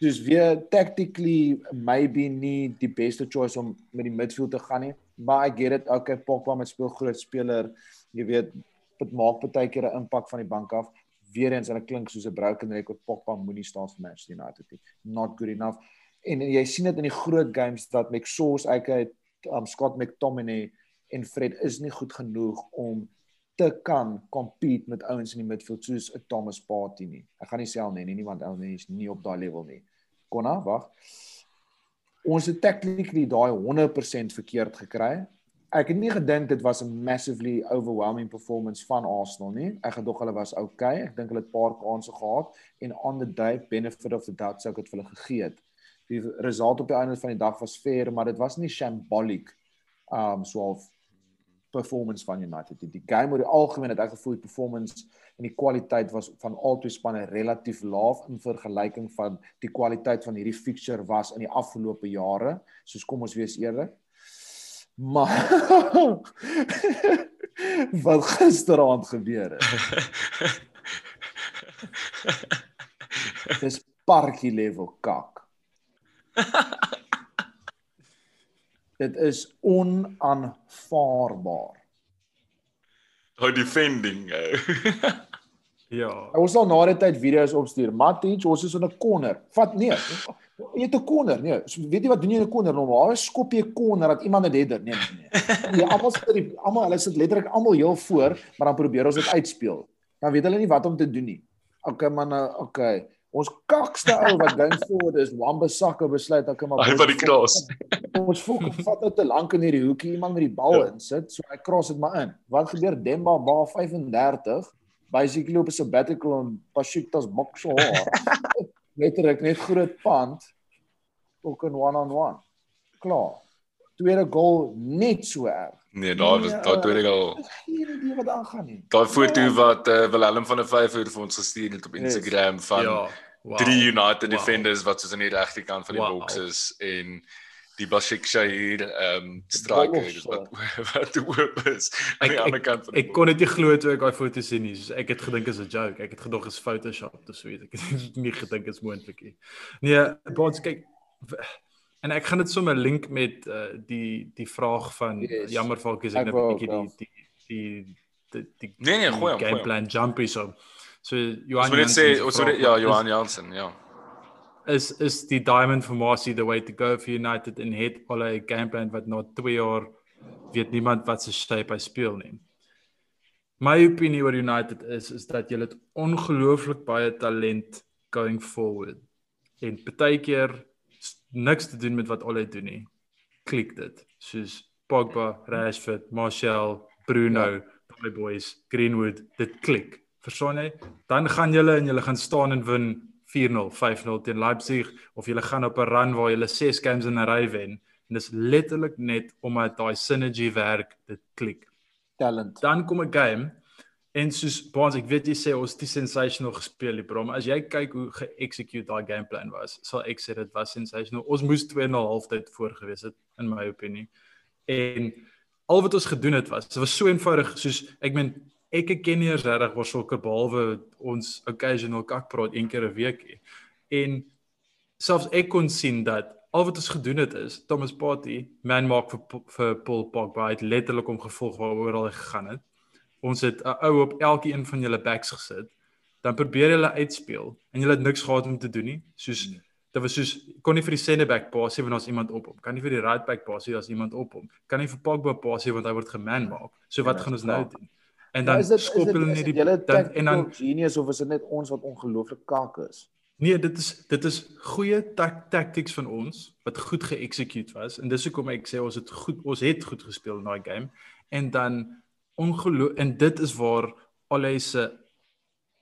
Dis weer tactically maybe nie die beste choice om met die midfield te gaan nie, maar I get it. Okay, Pogba met speel groot speler. Jy weet, dit maak baie keer 'n impak van die bank af weer eens en dit klink soos 'n broken record Pogba moenie staan vir Manchester United nie. Not good enough. En, en jy sien dit in die groot games dat McSauce, ek het um, Scott McTominay en Fred is nie goed genoeg om te kan compete met ouens in die midfield soos 'n Thomas Partey nie. Ek gaan nie sê al nee, nie want Elneny is nie op daai level nie. Konna, wag. Ons het technically daai 100% verkeerd gekry ek het nie gedink dit was 'n massively overwhelming performance van Arsenal nie. Ek gedog hulle was okay. Ek dink hulle het 'n paar kansse gehad en on the day benefit of the doubt sou ek dit vir hulle gegee het. Die resultaat op die einde van die dag was fair, maar dit was nie shambolic um so of performance van United. Die game oor die algemeen het ek gevoel die performance en die kwaliteit was van albei spanne relatief laag in vergelyking van die kwaliteit van hierdie fixture was in die afgelope jare. Soos kom ons wees eerlik. Maar wat gisteraand gebeur het. Dis parkie level kak. Dit is onaanvaarbaar. How defending. eh. Ja. Ons sal na die tyd video's opstuur. Matic, ons is in 'n corner. Vat nee. Jy het 'n corner, nee. So, weet jy wat doen jy in 'n corner? Normaal skop jy 'n corner dat iemand dit header. Nee, nee, nee. Nee, almal sit die almal hulle sit letterlik almal heel voor, maar dan probeer ons dit uitspeel. Dan weet hulle nie wat om te doen nie. Okay man, nou, okay. Ons kakste ou wat going forward is Wamba-Saka besluit ek maar Hy van die kras. Ons fok vat nou te lank in hierdie hoekie iemand met die bal Ja. insit, so hy cross dit maar in. Wat gebeur Demba ba 35 basically op 'n sabbatical en Pashiktas bokso haar. Letterlik net groot pand ook in one on one. Klaar. Tweede goal net so erg. Nee, daar was daar toe ek al Geen idee wat aangaan nie. daai foto wat uh, Willem van der Vyver vir ons gestuur het op Instagram van Ja. Wow. drie United Wow. defenders wat soos aan die regterkant van die Wow. boks is en die Bashik Shahir ehm um, striker wat wat oop is aan die Ek- ander kant van die Ek kon dit nie glo toe ek daai foto sien nie. Soos ek het gedink is 'n joke. Ek het gedog is Photoshop of so iets. Ek het nie gedink is moontlik nie. Nee, Baans kyk en ek gaan dit sommer link met uh, die die vraag van Yes. jammer Falkies Ek ek net 'n ook bietjie die die die die die Nee, nee, die gooi hom, game plan jumpy so. So Ons Johan moet net sê Jansen ons moet ja is- Johan Jansen, ja. Is is die diamond formasie the way to go for United en het al 'n game plan wat na 2 jaar weet niemand wat se shape hy speel nie. My opinie oor United is is dat julle het ongelooflik baie talent going forward. En partykeer s- niks te doen met wat al hy doen nie. Klik dit. Soos Pogba, Rashford, Martial, Bruno, ja. daai boys, Greenwood, dit klik. Verstaan jy? Dan gaan julle en julle gaan staan en wen 4-0, 5-0 teen Leipzig of julle gaan op 'n run waar julle 6 games in 'n ry wen. En dis letterlik net omdat daai synergy werk, dit klik Talent. dan kom 'n game en soos Baans ek weet jy sê ons het sensational gespeel die brom as jy kyk hoe ge-execute daai game plan was sal ek sê dit was sensational ons moes 2-0 halftyd voor gewees het in my opinie en al wat ons gedoen het was dit was so eenvoudig soos ek meen ek ken nie regtig waar sulke behalwe ons occasional kakpraat een keer 'n week nie. en selfs ek kon sien dat al wat ons gedoen het is Thomas Partey man maak vir vir Paul Pogba het letterlik hom gevolg waaroor hy gegaan het. Ons het 'n ou op elke een van julle backs gesit. Dan probeer hulle uitspeel en julle het niks gehad om te doen nie. Soos dit was soos kon nie vir die center back passie want daar's iemand op hom. Kan nie vir die right back passie as iemand op hom. Kan nie vir Pogba passie want hy word geman maak. So wat Ja, gaan ons nou doen? En Maar dan is dit skop is hulle dit, net is die dit julle dan en dan genius of is dit net ons wat ongelooflik kak is? Nee, dit is dit is goeie tak tactics van ons wat goed geëxecute was. En dis hoekom ek sê ons het goed ons het goed gespeel in daai game. En dan ongeloof en dit is waar Ole se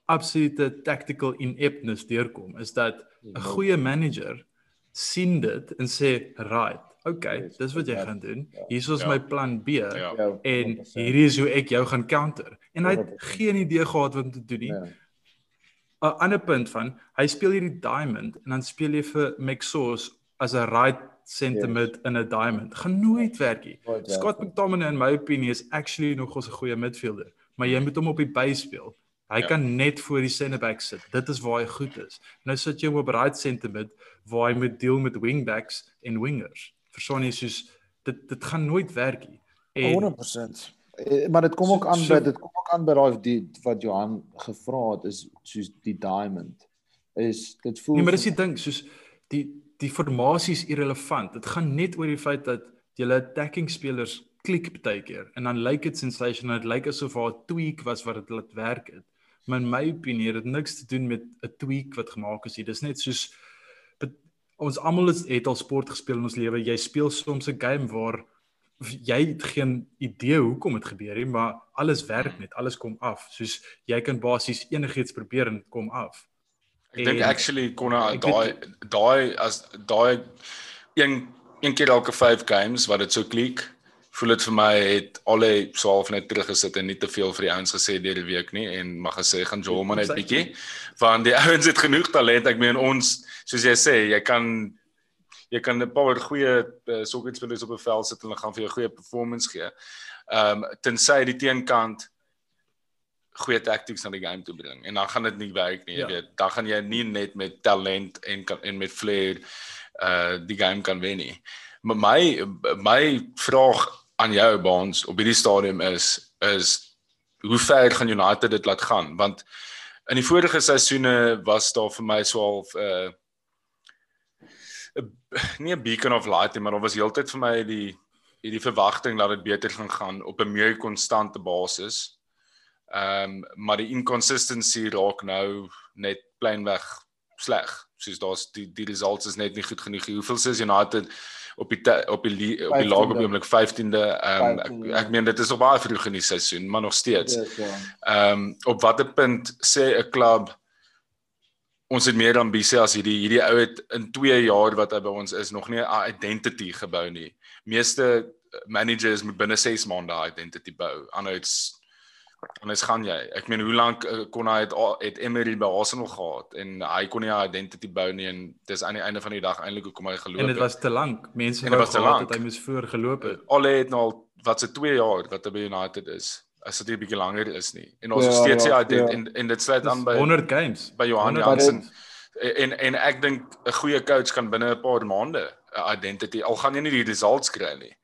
absolute tactical ineptness deurkom is dat 'n goeie manager sien dit en sê right, okay, Yes, dis wat jy gaan doen. Ja. Hier is Ja. my plan B Ja. Ja, en 100%. hierdie is hoe ek jou gaan counter. En hy het 100%. geen idee gehad wat om te doen nie. Ja. 'n ander punt van hy speel hierdie diamond en dan speel jy vir Mexos as 'n right sentiment yes. in 'n diamond. Gaan nooit werk nie. Scott. McTominay in my opinie is actually nog 'n goeie midfielder, maar jy moet hom op die by speel. Hy Ja. kan net voor die center back sit. Dit is waar hy goed is. Nou sit jy hom op right sentiment waar hy moet deel met wingbacks en wingers. Verstaan jy soos dit dit gaan nooit werk nie. En 100%. Eh, Maar dit kom So- ook aan so- by dit kom ook aan by daai die wat Johan gevra het is soos die diamond. Is dit voel Nee, maar dis die ding, soos die die formasie is irrelevant. Dit gaan net oor die feit dat julle attacking spelers klik baie keer en dan lyk dit sensational. Dit lyk asof daar 'n tweak was wat dit laat werk het. Maar in my opinie het dit niks te doen met 'n tweak wat gemaak is nie. Dis net soos ons almal het, al sport gespeel in ons lewe. Jy speel soms 'n game waar jy het geen idee hoekom dit gebeur nie, maar alles werk net, alles kom af. Soos jy kan basies enigiets probeer en dit kom af. Ek dink actually kon daai daai as daai een een keer elke 5 games wat dit so klik voel dit vir my het alle so half net teruggesit en nie te veel vir die ouens gesê deur die week nie en mag gesê gaan jol maar net bietjie want die ouens het genoeg talent ek meen ons soos jy sê jy kan jy kan 'n paar goeie uh, sokkerspelers op 'n veld sit en hulle gaan vir jou goeie performance gee. Ehm um, tensy die teenkant goeie tactics aan die game toe bring en dan gaan dit nie werk nie, jy ja. weet. Dan gaan jy nie net met talent en kan en met flair uh die game kan wen nie. Maar my my vraag aan jou Baans op hierdie stadium is is hoe ver gaan United dit laat gaan want in die vorige seisoene was daar vir my so half 'n uh, nie 'n beacon of light nie, maar daar was heeltyd vir my die hierdie verwagting dat dit beter gaan gaan op 'n meer konstante basis. Ehm um, maar die inconsistency raak nou net plainweg sleg. Soos daar's die die results is net nie goed genoeg. Hoeveel is United op die op die op die laag op die oomblik 15de. Ehm um, ek, ek meen dit is nog baie vroeg in die seisoen, maar nog steeds. Ja, ja. Ehm um, op watter punt sê 'n klub ons het meer ambisie as hierdie hierdie ou het in 2 jaar wat hy by ons is nog nie 'n identity gebou nie. Meeste managers moet binne 6 maande 'n identity bou. Anders anders gaan jy. Ek meen hoe lank uh, kon hy het het Emery by Arsenal gehad en hy kon nie 'n identity bou nie en dis aan die einde van die dag eintlik hoekom hy geloop het. En dit was te lank. Mense wou gehad dat hy moes voor geloop het. Al het nou al wat se 2 jaar wat hy by United is as dit 'n bietjie langer is nie. En ons ja, is steeds ja, ja, en en dit sluit aan by 100 games by Johan Jansen. En en ek dink 'n goeie coach kan binne 'n paar maande 'n identity al gaan jy nie die results kry nie.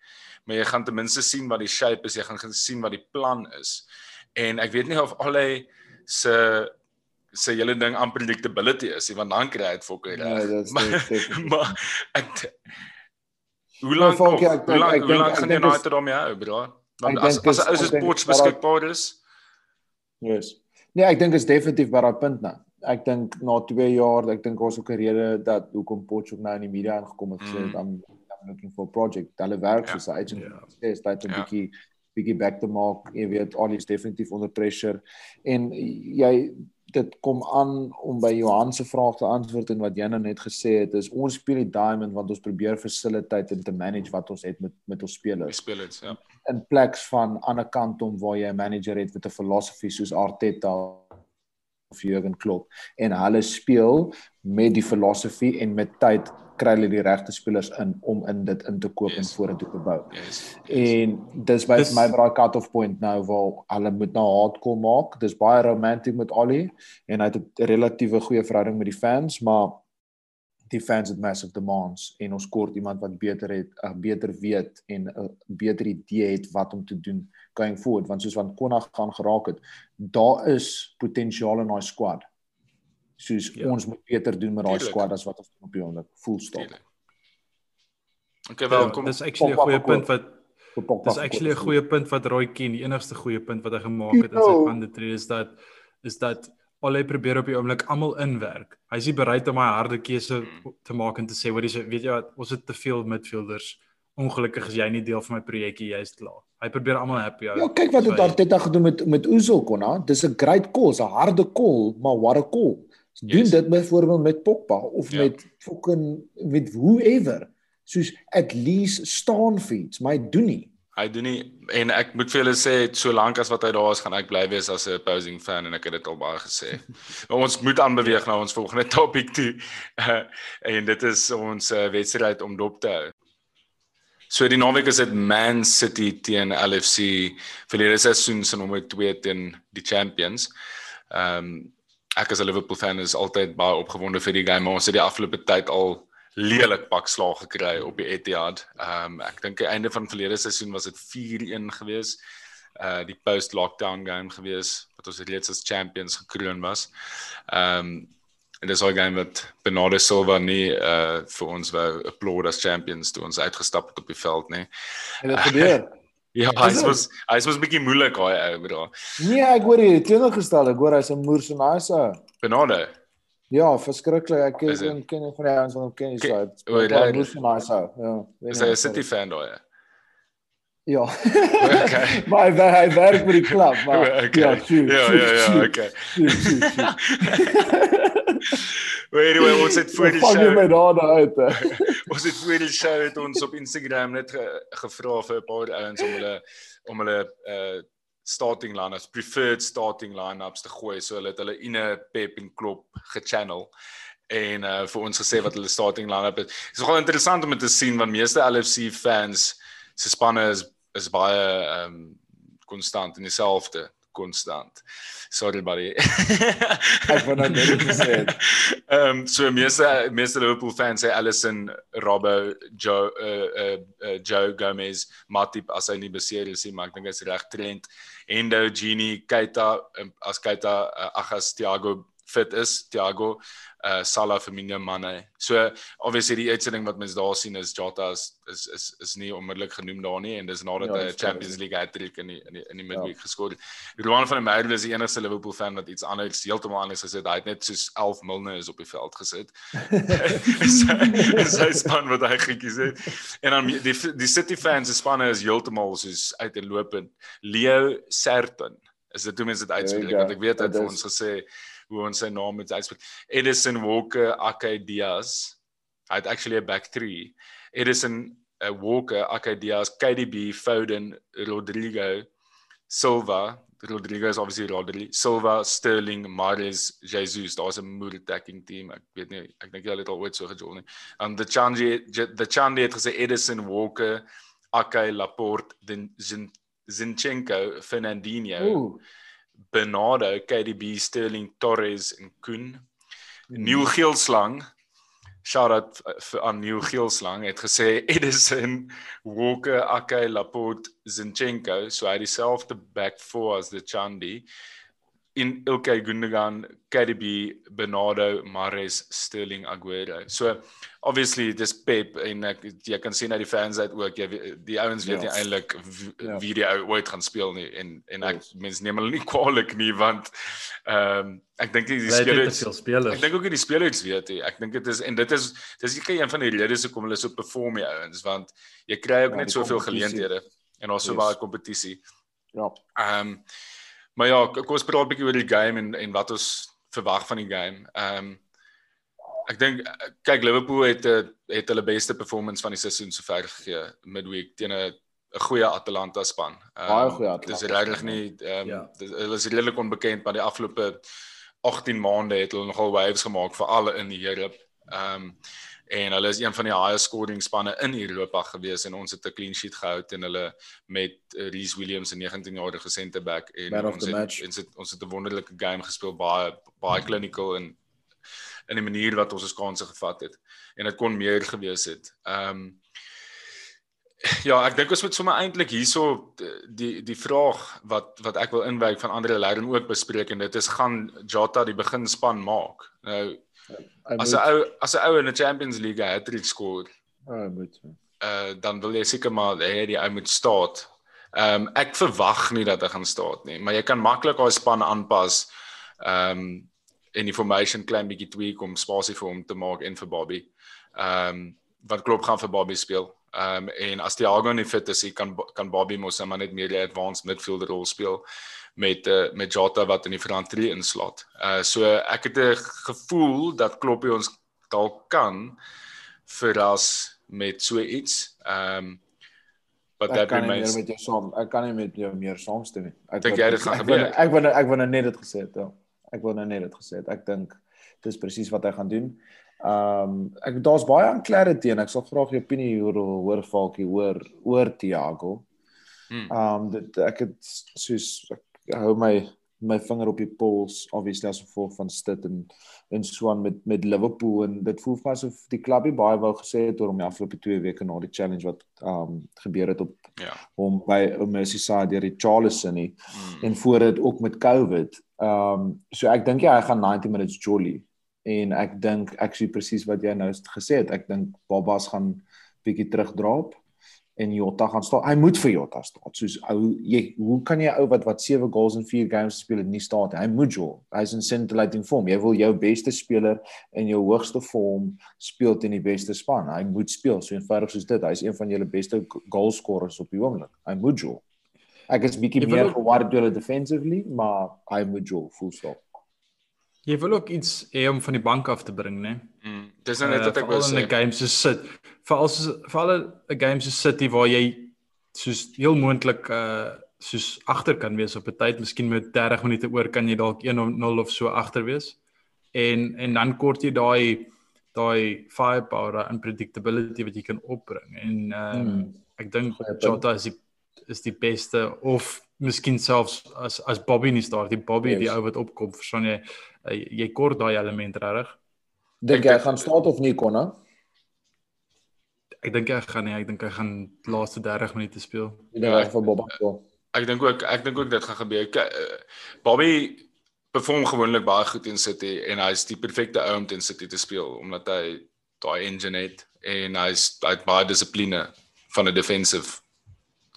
Maar jy gaan ten minste sien wat die shape is, jy gaan sien wat die plan is. En ek weet nie of allei se se hele ding unpredictability is, want dan kry jy dit fokker reg. Ja, maar, maar ek Hoe lank hoe lank hoe lank gaan jy nou uit daarmee hou, bro? Want as as as is sports beskikbaar is. Yes. Nee, ek dink is definitief by daai punt nou. Ek dink na 2 jaar, ek dink ons ook 'n rede dat hoekom Potch ook nou in die media aangekom het gesê mm. dan looking for a project. Hulle werk ja. so agent ja. sê is dit 'n bietjie bietjie back te maak. Jy weet, al is definitief onder pressure en jy dit kom aan om by Johan se vraag te antwoord en wat jy nou net gesê het is ons speel die diamond want ons probeer facilitate en te manage wat ons het met met ons spelers. Die spelers, ja. In plek van aan 'n kant om waar jy 'n manager het met 'n filosofie soos Arteta of Jurgen Klopp en hulle speel met die filosofie en met tyd kry hulle die regte spelers in om in dit in te koop yes. en vorentoe te bou. Yes. yes. En dis by dis, my braai cut off point nou waar hulle moet nou hardcore maak. Dis baie romantic met Ali en hy het 'n relatiewe goeie verhouding met die fans, maar die fans het massive demands en ons kort iemand wat beter het, uh, beter weet en 'n uh, beter idee het wat om te doen going forward want soos van Konna gaan geraak het, daar is potensiaal in daai squad soos ja. ons moet beter doen met daai squad as wat ons op die oomblik voel stop. Okay, welkom. Ja, dis actually 'n goeie punt wat Dis actually 'n goeie punt wat Roy Ken, die enigste goeie punt wat hy gemaak het in sy van die tree is dat is dat al hy probeer op die oomblik almal inwerk. Hy is nie bereid om 'n harde keuse hmm. te maak en te sê hoor jy weet jy wat ons het te veel midfielders. Ongelukkig is jy nie deel van my projekkie, jy's klaar. Hy probeer almal happy hou. Ja, kyk wat het Arteta gedoen met met Ozil konna. Dis 'n great call, 'n harde call, maar what a call doen yes. dit byvoorbeeld met Pogba of ja. met fucking met whoever soos at least staan vir iets maar hy doen nie hy doen nie en ek moet vir julle sê solank as wat hy daar is gaan ek bly wees as 'n opposing fan en ek het dit al baie gesê ons moet aanbeweeg na ons volgende topik toe en dit is ons uh, wedstryd om dop te hou So die naweek is dit Man City teen LFC die seisoen se nommer 2 teen die Champions. Ehm um, ek as 'n Liverpool fan is altyd baie opgewonde vir die game. Ons het die afgelope tyd al lelik pak slag gekry op die Etihad. Ehm um, ek dink aan die einde van verlede seisoen was dit 4-1 gewees. Uh die post lockdown game gewees wat ons reeds as champions gekroon was. Ehm um, en dis al game wat Bernardo Silva nie uh vir ons wou applaud as champions toe ons uitgestap het op die veld nie. En dit gebeur. Ja, hy was hy was 'n bietjie moeilik daai ou bro. Nee, ek hoor jy teenoorgestel, ek hoor hy's 'n moer so nice ou. Benade. Ja, verskriklik. Ek ken ken van die ouens wat hom ken so. Hy's 'n moer so nice ou. Ja. Is hy 'n City fan daai? Ja. Okay. maar hy, hy werk vir die klub, maar okay. ja, tjie, ja, ja, ja, okay. Weet jy, ons het voor die show. Vang my daar uit. ons het voor die show het ons op Instagram net ge, gevra vir 'n paar ouens om hulle om hulle uh starting lineups, preferred starting lineups te gooi so hulle het hulle ine Pep en Klopp gechannel. en uh vir ons gesê wat hulle starting line-up is. Dit is nogal interessant om te sien want meeste LFC fans se spanne is is baie ehm um, konstant en dieselfde konstant. Sorry buddy. ek wou nou net gesê. Ehm so meeste meeste Liverpool fans sê Alisson, Robbo, Joe uh, uh, uh Joe Gomez, Matip as hy nie beseer is nie, maar ek dink hy's reg Trent, Endo, Genie, Keita as Keita uh, ag as Thiago fit is, Thiago uh Salah Firmino Mane. So obviously die uitsending wat mens daar sien is Jota is is is, is nie onmiddellik genoem daar nie en dis nadat ja, hy 'n Champions League hat-trick in die in die, in die midweek ja. geskoor het. Rowan van der Merwe is die enigste Liverpool fan wat iets anders heeltemal anders gesê het. Hy het net soos 11 miljoen is op die veld gesit. sy span wat hy gekies het. En dan die die City fans se spanne is heeltemal soos uit en lopend. Leo Serton is dit hoe mense dit uitspreek want ek weet hy het vir ons gesê hoe ons sy naam moet uitspreek. Edison Walker Akai Diaz. Hy het actually 'n back 3. Edison uh, Walker Akai Diaz, KDB, Foden, Rodrigo, Silva, Rodrigo is obviously Rodri, Silva, Sterling, Mahrez, Jesus. Daar's 'n mood attacking team. Ek weet nie, ek dink jy het al ooit so gejoin nie. And the Changi the Changi het gesê Edison Walker, Akai Laporte, Zinchenko, Fernandinho. Ooh. Bernardo, KDB, Sterling, Torres en Koen. Hmm. Neil Geelslang, shout out aan Neil Geelslang het gesê Edison, Walker, Akai, Laporte, Zinchenko, so hy dieselfde back four as the Chandi in Ilkay Gundogan, KDB, Bernardo, Mahrez, Sterling, Aguero. So obviously dis Pep en ek jy kan sien uit die fans uit ook jy die ouens weet ja. nie eintlik ja. wie die ou ooit gaan speel nie en en ek yes. mens neem hulle nie kwaliek nie want ehm um, ek dink die spelers ek dink ook die spelers weet jy ek dink dit is en dit is dis ek een van die redes hoekom hulle so perform die ouens want jy kry ook ja, net soveel geleenthede en daar's so yes. baie kompetisie. Ja. Ehm um, maar ja, kom ons praat 'n bietjie oor die game en en wat ons verwag van die game. Ehm um, Ek dink kyk Liverpool het eh, het hulle beste performance van die seisoen sover gegee midweek teen 'n 'n goeie Atalanta span. Um, Baie goeie Atalanta. Dis regtig nie ehm um, ja. hulle is redelik onbekend maar die afgelope 18 maande het hulle nogal waves gemaak vir alle in Europa. Ehm um, en hulle is een van die highest scoring spanne in Europa gewees en ons het 'n clean sheet gehou teen hulle met Reece Williams 'n 19-jarige center back en ons het, ons het ons het 'n wonderlike game gespeel baie baie clinical en in die manier wat ons ons kansse gevat het en dit kon meer gewees het. Ehm um, ja, ek dink ons moet sommer eintlik hierso die die vraag wat wat ek wil inwyk van ander leiding ook bespreek en dit is gaan Jota die beginspan maak. Nou as 'n ou as 'n ou in die Champions League het hy geskoor. Ja, moet. Uh dan wil jy seker maar hê die ou moet staan. Ehm um, ek verwag nie dat hy gaan staan nie, maar jy kan maklik daai span aanpas. Ehm um, en die formation klein bietjie tweak om spasie vir hom te maak en vir Bobby. Ehm um, wat klop gaan vir Bobby speel. Ehm um, en as Thiago nie fit is, kan kan Bobby mos maar net meer die advanced midfielder rol speel met uh, met Jota wat in die front 3 inslot. Uh so ek het 'n gevoel dat Kloppie ons dalk kan verras met so iets. Ehm um, but that remains met jou saam. Ek kan nie met jou meer saamstem nie. Ek dink jy dit gaan gebeur. Ek wou ek wou net dit gesê het. Ja ek wil nou net dit gesê het. Ek dink dis presies wat hy gaan doen. Ehm um, ek daar's baie aan clarity en ek sal graag jou opinie oor hoor Falkie oor oor Thiago. Hmm. Ehm um, dit ek het soos ek hou my my vinger op die pols obviously as gevolg van Stit en en Swan met met Liverpool en dit voel vir my asof die klubie baie wou gesê het oor om die afgelope 2 weke na die challenge wat um, gebeur het op ja hom by Merseyside deur die Charleston nie hmm. en voor dit ook met COVID. Um, so ek dink ja hy gaan 90 minutes jolly en ek dink actually presies wat jy nou gesê het. Ek dink Babas gaan bietjie terugdraap en Jota gaan staan. Hy moet vir Jota staan. Soos ou jy hoe kan jy ou wat wat 7 goals in 4 games speel en nie staan nie? Hy moet jou. Hy's in scintillating form. Jy wil jou beste speler in jou hoogste vorm speel teen die beste span. Hy moet speel so eenvoudig soos dit. Hy's een van julle beste goalscorers op die oomblik. Hy moet jou. Ek is bietjie meer geworried oor defensively, maar hy moet jou full stop. Jy wil ook iets hê om van die bank af te bring, né? Mm, dis nou net wat ek wou sê. In 'n game so sit veral as veral 'n game so City waar jy soos heel moontlik uh soos agter kan wees op 'n tyd, miskien met 30 minute oor kan jy dalk 1-0 of so agter wees. en en dan kort jy daai daai firepower en predictability wat jy kan opbring en ehm um, hmm. ek dink Jota is die is die beste of miskien selfs as as Bobby nie staar die Bobby yes. die ou wat opkom verstaan jy jy kort daai element regtig dink jy gaan staat of nie konna ek dink hy gaan nie ek dink hy gaan laaste 30 minute speel ja ek vir Bobby so ek dink ook ek dink ook dit gaan gebeur eh, Bobby perform gewoonlik baie goed in City en hy's die perfekte ou om teen City te speel omdat hy daai engine het en hy's hy het baie dissipline van 'n defensive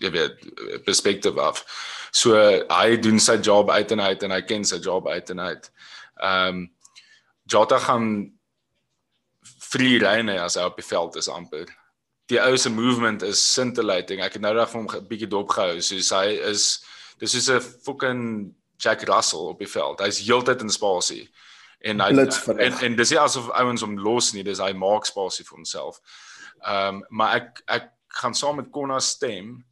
jy weet perspective af. So hy doen sy job uit en uit en hy ken sy job uit en uit. Ehm um, Jota gaan free rein as hy op die veld is amper. Die ou se movement is scintillating. Ek het nou reg vir hom 'n bietjie dopgehou. So hy is dis is 'n fucking Jack Russell op die veld. Hy's heeltyd in spasie. En hy en, en dis nie asof ouens hom los nie, dis hy maak spasie vir homself. Ehm um, maar ek ek gaan saam met Konna stem.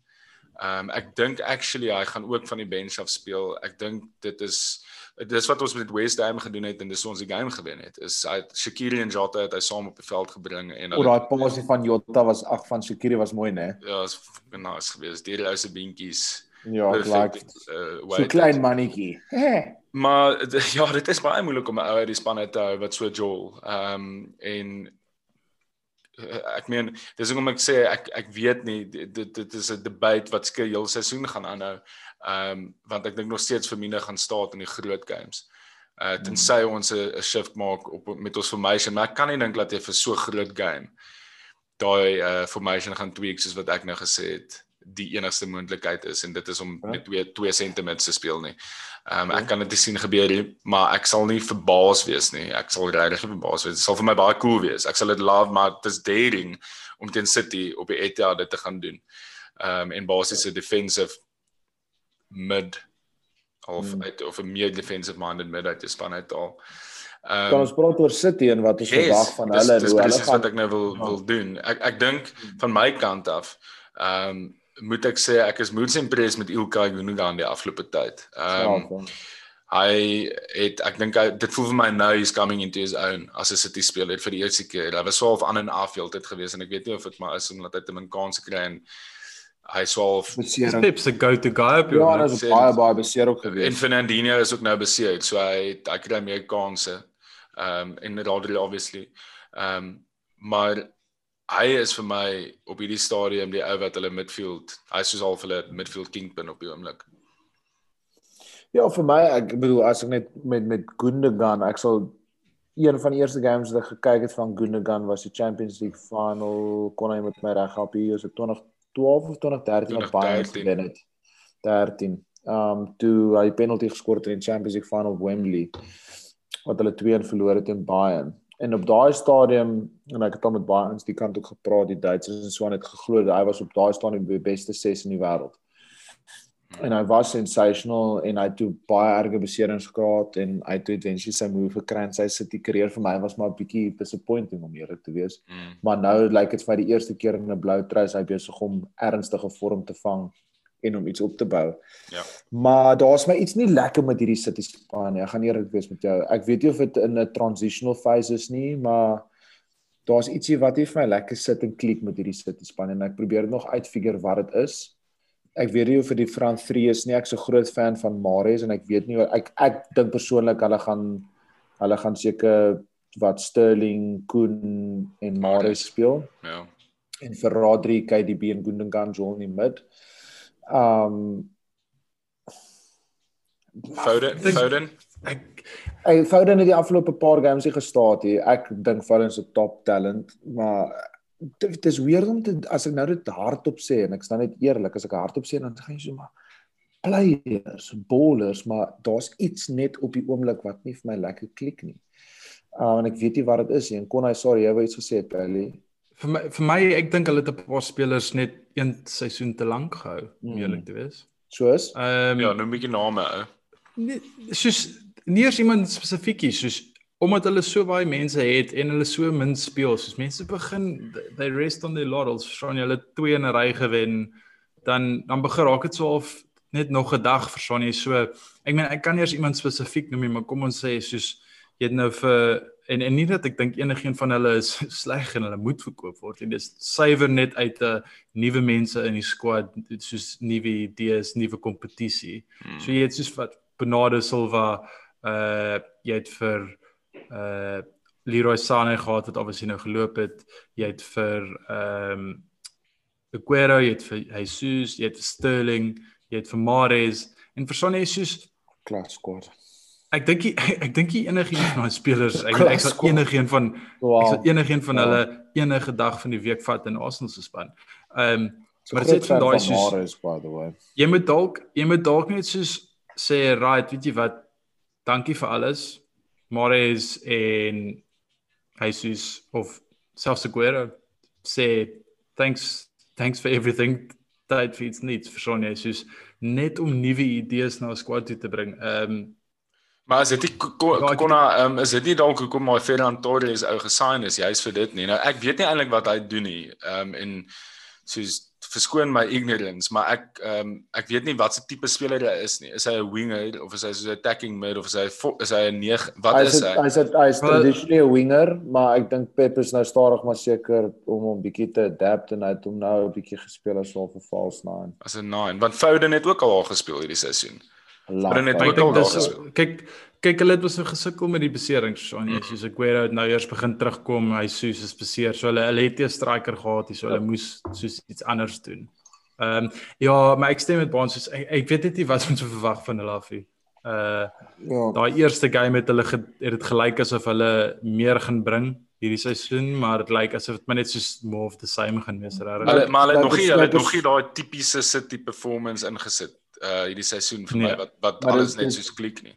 Ehm um, ek dink actually hy gaan ook van die bench af speel. Ek dink dit is dis wat ons met West Ham gedoen het en dis ons die game gewen het. Is hy Shakiri en Jota het hy saam op die veld gebring en Oor daai pasie van Jota was ag van Shakiri was mooi, né? Ja, is nice geweest. Die ou se beentjies. Ja, like uh, so klein mannetjie. maar ja, dit is baie moeilik om 'n ou uit die span te hou wat so Joel. Ehm um, en uh, ek meen, dis hoekom ek sê ek ek weet nie dit dit is 'n debat wat skei heel seisoen gaan aanhou. Ehm um, want ek dink nog steeds Firmino gaan staan in die groot games. Uh tensy ons 'n shift maak op met ons formation, maar ek kan nie dink dat jy vir so groot game daai uh formation gaan tweak soos wat ek nou gesê het die enigste moontlikheid is en dit is om ja. met twee twee sentiments te speel nie. Ehm um, ek kan dit sien gebeur nie, maar ek sal nie verbaas wees nie. Ek sal regtig verbaas wees. Dit sal vir my baie cool wees. Ek sal dit love maar dit is daring om teen City op die Etihad dit te gaan doen. Ehm um, en basies 'n defensive mid of hmm. uit of 'n meer defensive minded mid uit die span uit al. Ehm um, kan ons praat oor City en wat ons yes, verwag van hulle en hoe hulle gaan wat ek nou wil wil doen. Ek ek dink van my kant af ehm um, moet ek sê ek is moeds impressed met Ilkay Gundogan die afgelope tyd. Ehm um, hy het ek dink dit voel vir my nou he's coming into his own as 'n City speler vir die eerste keer. Hy was so half aan en af heeltyd gewees en ek weet nie of dit maar is omdat hy te min kans kry en hy swaalf Pep se go to guy op Ja, hy is baie baie beseer ook gewees. En Fernandinho is ook nou beseer, so hy hy kry meer kanse. Ehm um, en Rodri obviously. Ehm um, maar hy is vir my op hierdie stadium die ou wat hulle midfield, hy is soos al hulle midfield kingpin op die oomblik. Ja, vir my, ek bedoel as ek net met met Gundogan, ek sal een van die eerste games wat ek gekyk het van Gundogan was die Champions League final, kon hy met my reg help hier, so 2012 of 2013 op Bayern gewen het. 13. Um toe hy penalty geskor het in die Champions League final Wembley wat hulle 2-1 verloor het in Bayern en op daai stadium en ek het al met baie ons die kant ook gepraat die Duitsers en so aan het geglo dat hy was op daai stadium die beste 6 in die wêreld. En hy was sensational en hy het toe baie erge beserings gehad en hy het eventually sy move gekry en sy City career vir my was maar 'n bietjie disappointing om eerlik te wees. Mm. Maar nou lyk like dit vir die eerste keer in 'n blou trou hy besig om ernstige vorm te vang en om iets op te bou. Ja. Maar daar's my iets nie lekker met hierdie City span nie. Ek gaan eerlik wees met jou. Ek weet nie of dit in 'n transitional phase is nie, maar daar's ietsie wat nie vir my lekker sit en klik met hierdie City span en ek probeer nog uitfigure wat dit is. Ek weet nie of vir die Front 3 is nie. Ek's so groot fan van Mahrez en ek weet nie ek ek dink persoonlik hulle gaan hulle gaan seker wat Sterling, Koen en Mahrez speel. Ja. En vir Rodri, KDB en Gundogan jol in die mid. Um Foden Foden ek ek Foden het die afgelope paar games hier gestaan hier. Ek dink Foden is 'n top talent, maar dit is weer om te as ek nou dit hardop sê en ek staan net eerlik as ek hardop sê dan gaan jy so maar players, bowlers, maar daar's iets net op die oomblik wat nie vir my lekker klik nie. Uh en ek weet nie wat dit is nie. En kon hy sorry, jy wou iets gesê, Pelly? vir my vir my ek dink hulle het 'n paar spelers net een seisoen te lank gehou om mm. eerlik te wees. Soos? Ehm um, ja, nou 'n bietjie name ou. Nee, soos nie eers iemand spesifiekies soos omdat hulle so baie mense het en hulle so min speel, soos mense begin they rest on their laurels, verstaan jy, hulle twee in 'n ry gewen, dan dan begin raak dit so of net nog 'n dag, verstaan jy, so ek meen ek kan nie eers iemand spesifiek noem nie, maar kom ons sê soos jy het nou vir en en nie dat ek dink enigiemand van hulle is sleg en hulle moet verkoop word nie. Dis suiwer net uit 'n nuwe mense in die squad, soos nuwe idees, nuwe kompetisie. Hmm. So jy het soos wat Bernardo Silva, uh jy het vir uh Leroy Sané gehad wat obviously nou geloop het. Jy het vir ehm um, Aguero, jy het vir Jesus, jy het vir Sterling, jy het vir Mahrez en vir Sonny Jesus klas squad. Ek dink ek dink enigiemand van daai spelers, ek ek sal enigiemand van wow. ek sal enigiemand van wow. hulle enige dag van die week vat in Arsenal se span. Ehm um, so maar dit is daai soos by the way. Jy moet dalk jy moet dalk net soos sê right, weet jy wat? Dankie vir alles. Mahrez en Jesus of selfs Aguero sê thanks thanks for everything tyd vir iets nuuts vir Sonja soos net om nuwe idees na 'n squad toe te bring. Ehm um, maar as dit konna ehm is dit nie dalk hoekom my Ferran Torres ou gesign is juist vir dit nie. Nou ek weet nie eintlik wat hy doen nie. Ehm um, en soos verskoon my ignorance, maar ek ehm um, ek weet nie wat se tipe speler hy is nie. Is hy 'n winger of is hy so 'n attacking mid of is hy is hy 'n 9? Wat is hy? Hy is hy is traditionally 'n winger, maar ek dink Pep is nou stadig maar seker om hom bietjie te adapt en hy het hom nou 'n bietjie gespeel as 'n false nine. As 'n nine, want Foden het ook al gespeel hierdie seisoen. Hulle het ook al gespeel. Kyk kyk hulle het was so gesukkel met die beserings Shaun mm. soos Aguero het nou eers begin terugkom hy soos is beseer so hulle hulle het 'n striker gehad hier so hulle ja. moes soos iets anders doen. Ehm um, ja, maar ek stem met Baans soos ek, ek weet net nie wat om te verwag van hulle af nie. Uh ja. Daai eerste game het hulle het dit gelyk asof hulle meer gaan bring hierdie seisoen, maar dit lyk asof dit net soos more of the same gaan wees reg. Maar maar hulle nog nie hulle nog nie daai tipiese City performance ingesit uh hierdie seisoen vir my nee. wat wat alles net soos klik nie.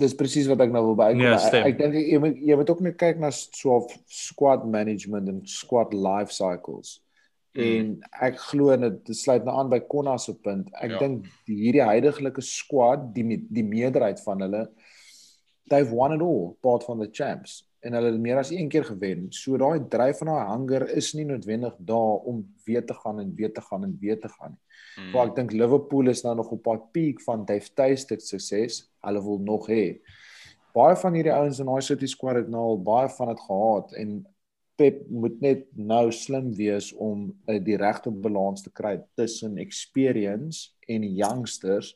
Dis presies wat ek nou wil bykom. Ja, ek, ek dink jy moet jy moet ook net kyk na so squad management en squad life cycles. Mm. En ek glo dit sluit nou aan by Konna se punt. Ek ja. dink hierdie huidige squad, die die meerderheid van hulle they've won it all, part van the champs en hulle het meer as een keer gewen. So daai dryf van daai hanger is nie noodwendig daar om weer te gaan en weer te gaan en weer te gaan nie. Mm. Maar ek dink Liverpool is nou nog op 'n peak van Dave Tuistic sukses. Hulle wil nog hê. Baie van hierdie ouens in daai City squad het nou al baie van dit gehad en Pep moet net nou slim wees om uh, die regte balans te kry tussen experience en youngsters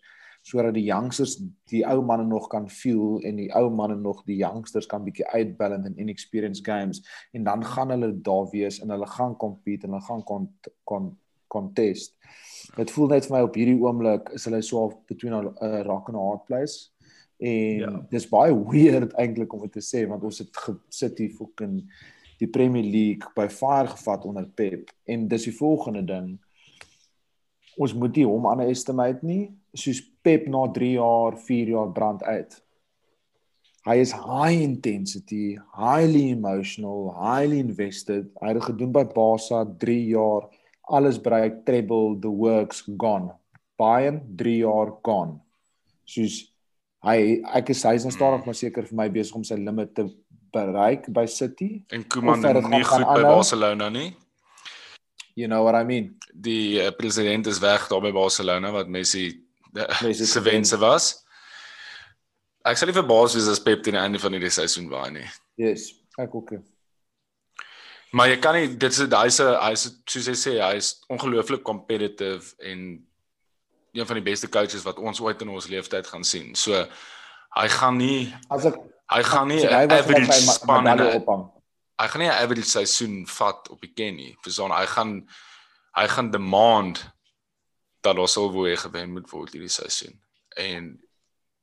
sodat die youngsters die ou manne nog kan feel en die ou manne nog die youngsters kan bietjie uitbalance in inexperienced games en dan gaan hulle daar wees en hulle gaan compete en hulle gaan kon kon contest. Dit voel net vir my op hierdie oomblik is hulle so between 'n rock and a hard place en ja. dis baie weird eintlik om dit te sê want ons het gesit hier fucking die Premier League by fire gevat onder Pep. En dis die volgende ding. Ons moet nie hom underestimate nie. Soos Pep na 3 jaar 4 jaar brand uit. Hy is high intensity highly emotional highly invested. Hy het gedoen by Barca 3 jaar alles bereik treble the works gone. Bayern 3 jaar gone. Soos hy ek is hy's nou stadig maar seker vir my besig om sy limit te bereik by City. En Koeman nie goed by Barcelona nie. You know what I mean? Die uh, president is weg daar by Barcelona wat Messi se wense was. Ek sal nie verbaas wees as Pep teen die einde van die seisoen waai nie. Yes, ek ook. Maar jy kan nie dit is hy's hy's soos hy sê hy's ongelooflik competitive en een van die beste coaches wat ons ooit in ons lewe tyd gaan sien. So hy gaan nie as ek Hy gaan nie average span ophang. Hy gaan nie 'n average seisoen vat op die ken nie. Verstaan, hy gaan hy gaan demand dat ons sou wou gewen moet word hierdie seisoen. En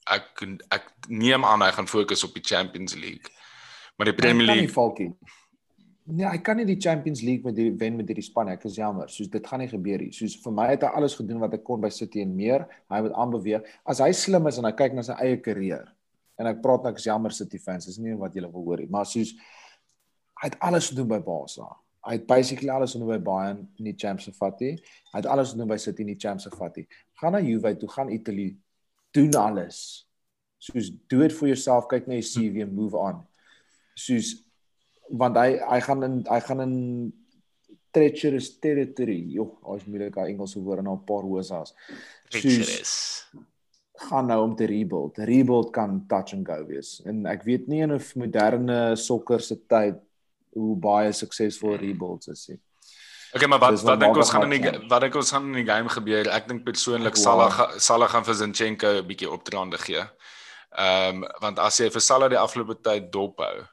ek ek neem aan hy gaan fokus op die Champions League. Maar die Premier League falkie. Nee, hy kan nie die Champions League met hierdie wen met hierdie span. Ek is jammer. Soos dit gaan nie gebeur nie. Soos vir my het hy alles gedoen wat ek kon by City en meer. Hy moet aanbeweeg. As hy slim is en hy kyk na sy eie karier, en ek praat niks jammer City fans, dis nie wat julle wil hoor nie, maar soos hy het alles gedoen by Barca. Hy het basically alles gedoen by Bayern in die Champions League. Hy het alles gedoen by City in die Champions League. Gaan na Juve toe, gaan Italy, doen alles. Soos do it for yourself, kyk na jou CV en move on. Soos want hy hy gaan in hy gaan in treacherous territory. Jo, hy's moeilik daai Engelse woorde na 'n paar hosas. Treacherous gaan nou om te rebuild. Rebuild kan touch and go wees. En ek weet nie in 'n moderne sokker se tyd hoe baie suksesvol rebuilds is nie. Okay, maar wat wat dink ons gaan in die wat dink ons gaan in die game gebeur? Ek dink persoonlik Salah Salah gaan vir Zinchenko 'n bietjie opdraande gee. Ehm um, want as jy vir Salah die afgelope tyd dop hou,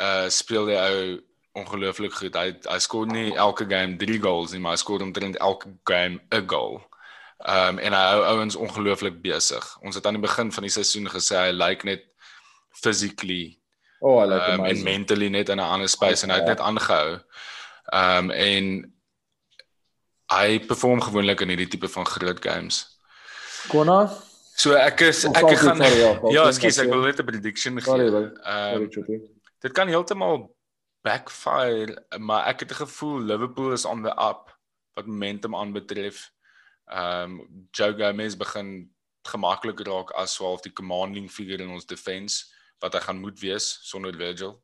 uh speel hy ou ongelooflik goed. Hy hy skoor nie elke game 3 goals nie, maar hy skoor omtrent elke game 'n goal. Ehm um, en hy hou ouens ongelooflik besig. Ons het aan die begin van die seisoen gesê hy lyk like net physically oh, lyk like um, en mentally net in 'n ander space oh, en hy het ja. net aangehou. Ehm um, en hy perform gewoonlik in hierdie tipe van groot games. Konna So ek is ek gaan Ja, ekskuus, ek wil net 'n prediction gee. Ehm um, dit kan heeltemal backfire, maar ek het 'n gevoel Liverpool is on the up wat momentum aanbetref. Ehm um, Joe Gomez begin gemaklik raak as swaalf die commanding figure in ons defense wat hy gaan moet wees sonder Virgil.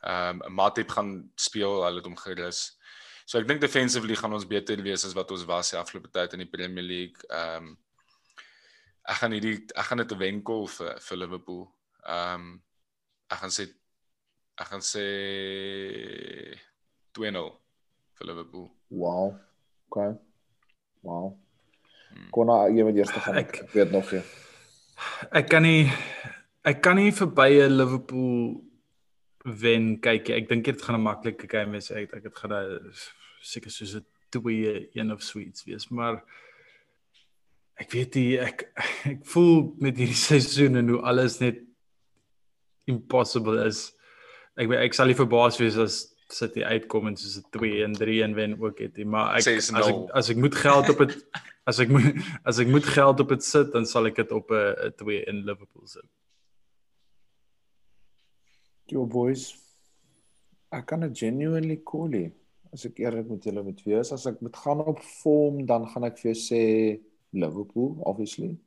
Ehm um, Matip gaan speel, hulle het hom gerus. So ek dink defensively gaan ons beter wees as wat ons was die afgelope tyd in die Premier League. Ehm um, ek gaan hierdie ek gaan dit 'n wenkel vir vir Liverpool. Ehm um, ek gaan sê ek gaan sê 2-0 vir Liverpool. Wow. Okay. Wow. Konna jy moet eers gaan. Ek, ek weet nog nie. Ek kan nie ek kan nie verby 'n Liverpool wen kyk. Ek dink dit gaan 'n maklike game wees. Ek ek dit gaan seker soos 'n 2-1 of sweets wees, maar ek weet nie ek ek voel met hierdie seisoen en hoe alles net impossible is. Ek ek sal nie verbaas wees as City uitkom en soos 'n 2 en 3 en wen ook het, maar ek as ek as ek moet geld op dit as ek moet as ek moet geld op dit sit, dan sal ek dit op 'n 2 in Liverpool sit. Yo boys. Ek kan dit genuinely cool hê. As ek eerlik met julle moet wees, as ek moet gaan op vorm, dan gaan ek vir jou sê Liverpool obviously.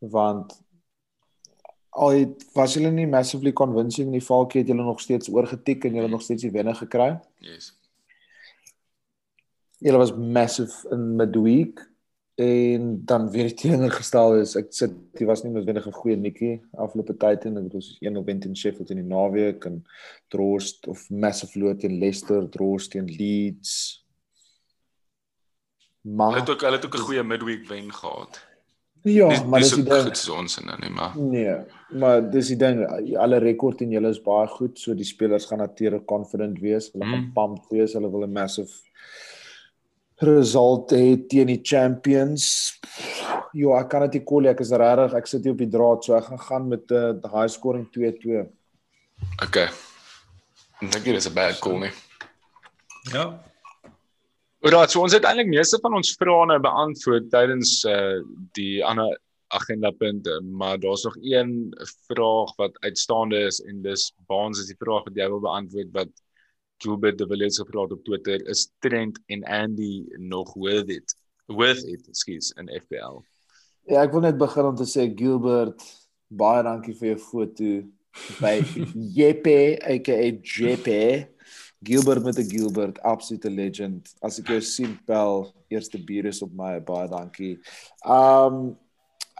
Want al het was hulle nie massively convincing in die valkie het hulle nog steeds oorgetik en hulle nog steeds die wenner gekry. Yes. Hulle was massive in midweek en dan weer die teenoorgestel is ek sit dit was nie noodwendig 'n goeie netjie afgelope tyd en ek bedoel soos een wen teen Sheffield in die naweek en Drost of massive loot teen Leicester, Drost teen Leeds. Maar hulle het ook hulle het ook 'n goeie midweek wen gehad. Ja, dis, maar dis die ding. Dis ons en dan nie maar. Nee, maar dis die ding, alle rekord en julle is baie goed, so die spelers gaan natuurlik confident wees, hulle mm. gaan pumped wees, hulle wil 'n massive result hê teen die champions. Jo, ek kan dit nie kol, ek is regtig, ek sit hier op die draad, so ek gaan gaan met 'n uh, eh, high scoring 2-2. Okay. Ek dink dit is 'n bad call nie. Ja. Oor so ons het eintlik meeste van ons vrae nou beantwoord tydens uh die ander agenda punte, maar daar's nog een vraag wat uitstaande is en dis baans is die vraag wat jy wil beantwoord wat Gilbert de Villiers gevra het op Twitter is Trent en Andy nog worth it worth it skielik in FPL. Ja, ek wil net begin om te sê Gilbert, baie dankie vir jou foto by JP aka JP Gilbert met 'n Gilbert, absolute legend. As ek jou sien pel, eerste bier is op my, baie dankie. Um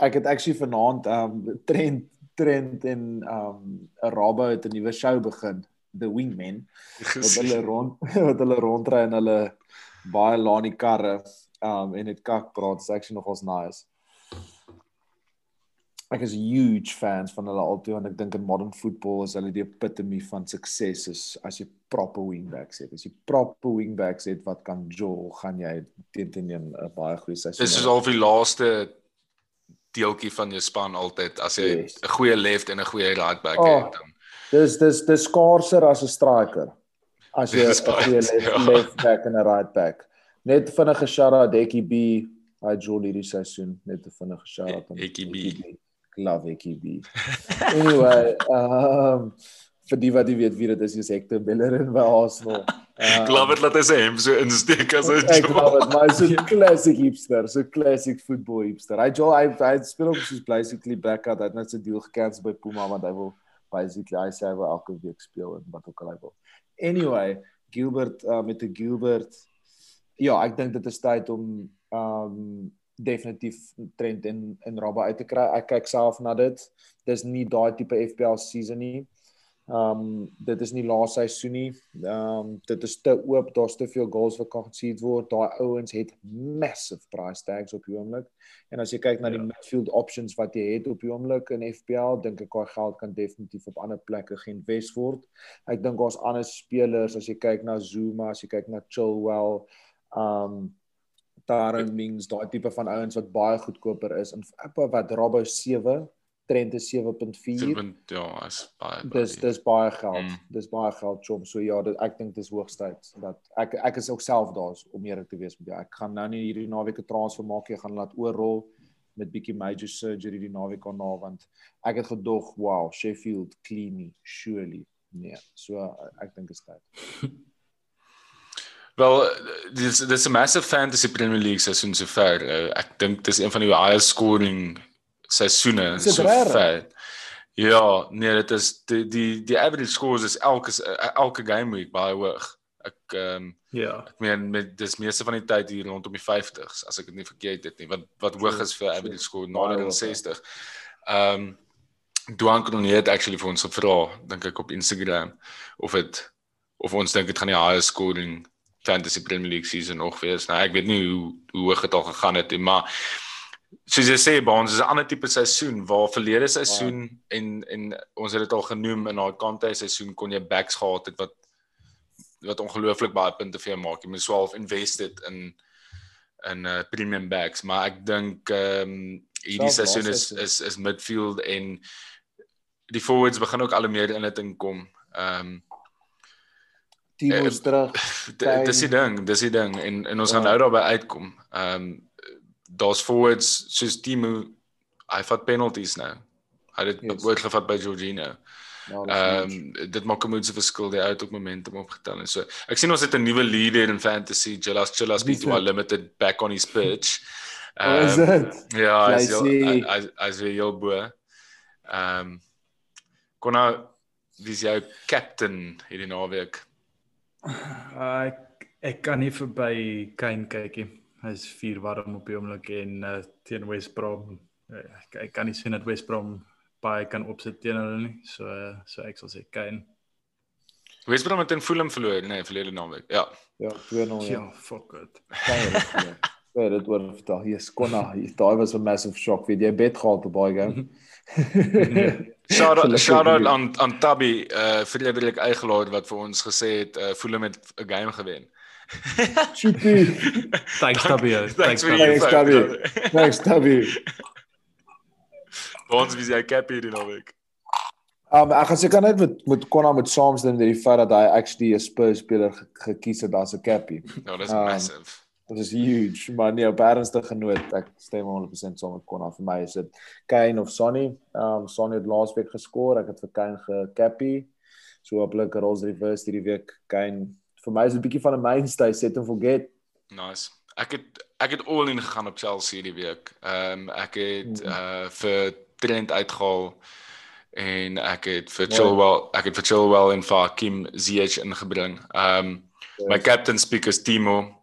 ek het actually vanaand um trend trend in um Arabo het 'n nuwe show begin, The Wingmen. Wat hulle rond wat hulle rondry in hulle baie lanie karre um en dit kak praat, is actually nogals nice ek is huge fans van hulle altyd want ek dink in modern football is hulle die epitome van sukses is as jy proper wingbacks het. As jy proper wingbacks het wat kan jol, gaan jy teen teen 'n baie goeie seisoen. Dis is al die laaste deeltjie van jou span altyd as jy 'n yes. goeie left en 'n goeie right back oh, het dan. Dis dis dis skaarser as 'n striker. As jy 'n goeie left, ja. left back en 'n right back. Net vinnige shout out Dekkie B. Hy jol hierdie seisoen net 'n vinnige shout out aan Dekkie B love EKB. anyway, um vir die wat nie weet wie dit is, is Hector Bellerin by Arsenal. Um, Glad dit laat hy sê hom so insteek as 'n Ek glo dit, maar so 'n classic hipster, so classic football hipster. Hy jy hy hy speel ook soos basically backup, hy het net sy deal gekansel by Puma want hy wil basically hy sê hy wil elke week speel en wat ook al hy wil. Anyway, Gilbert uh, met die Gilbert Ja, ek dink dit is tyd om um definitief Trent en en Rabba uit te kry. Ek kyk self na dit. Dis nie daai tipe FPL season nie. Ehm um, dit is nie laaste seisoen nie. Ehm um, dit is te oop, daar's te veel goals wat kan concede word. Daai ouens het massive price tags op die oomblik. En as jy kyk na die ja. midfield options wat jy het op die oomblik in FPL, dink ek daai geld kan definitief op ander plekke geïnvest word. Ek dink daar's ander spelers as jy kyk na Zuma, as jy kyk na Chilwell, ehm um, Darren Mings, daai tipe van ouens wat baie goedkoper is en wat Rabo 7 Trent is 7.4. Ja, is baie. Dis dis baie geld. Mm. Dis baie geld chom. So ja, dit, ek dink dis hoogstyd dat ek ek is ook self daar om eerlik te wees met jou. Ek gaan nou nie hierdie naweek 'n transfer maak nie. Ek gaan laat oorrol met bietjie major surgery die naweek aan na want ek het gedog, wow, Sheffield clean surely. Nee, so ek dink is tyd. Wel, dis dis 'n massive fantasy Premier League seisoen sover. Uh, ek dink dis een van die highest scoring seisoene so ver. Ja, nee, dit is die die die average scores is elke elke game week baie hoog. Ek ehm um, ja. Ek meen met dis meeste van die tyd hier rondom die 50s as ek dit nie verkeerd het nie. Wat wat hoog is vir average score nader aan 60. Ehm um, Duan kon net actually vir ons gevra, dink ek op Instagram of dit of ons dink dit gaan die highest scoring fantasy Premier League season nog wees. Nou ek weet nie hoe hoe hoog dit al gegaan het nie, maar soos jy sê ons is 'n ander tipe seisoen waar verlede seisoen wow. en en ons het dit al genoem in daai kante seisoen kon jy backs gehad het wat wat ongelooflik baie punte vir jou maak. Jy moet swaalf invested in in uh, premium backs, maar ek dink ehm um, hierdie seisoen is is is midfield en die forwards begin ook al meer in dit inkom. Ehm um, Timo's uh, terug. Dis die ding, dis die ding en en ons ja. gaan nou daarby uitkom. Ehm um, daar's forwards soos Timo hy vat penalties nou. Hy het dit yes. oorgevat by Georgina. Ja, ehm um, dit maak 'n moeite verskil die uit op momentum opgetel en so. Ek sien ons het 'n nuwe leader in fantasy, Jelas Chillas P2 limited back on his pitch. Ehm um, Ja, hy sê hy sê heel bo. Ehm um, kon nou dis jou captain hierdie naweek. Ek ek kan nie verby Kane kyk nie hy's vier warm op die oomblik en uh, teen West Brom ek, ek kan nie sien dat West Brom baie kan opsit teen hulle nie so uh, so ek sal sê Kane West Brom het in Fulham verloor nee verlede naweek ja ja 2-0 ja. ja fuck it Ja, dit word vertel. Hier skonna, daai was 'n massive shock vir jy bet gehad op baie game. shout out shout out aan aan Tabby uh Frederik Eigelaar wat vir ons gesê het uh Fulham het 'n game gewen. Chippy. Thanks Tabby. Thanks Tabby. Thanks Tabby. Ons wie jy cap hier nou week. Um ek gaan seker net met met Konna met saamstem met die feit dat hy actually 'n Spurs speler ge gekies het as 'n cappie. Ja, dis um, massive. Dit is huge, maar nee, op ernstige genoot, ek stem 100% saam met Konna. Vir my is dit Kane of Sonny. Um Sonny het laasweek geskor, ek het vir Kane gecappie. So op lekker Rolls Reverse hierdie week Kane vir my is dit 'n bietjie van 'n mainstay set and forget. Nice. Ek het ek het all in gegaan op Chelsea hierdie week. Ehm um, ek het mm. uh vir Trent uitgehaal en ek het vir Chilwell ek het vir Chilwell en vir Kim Ziyech ingebring. Ehm um, yes. my captain speakers Timo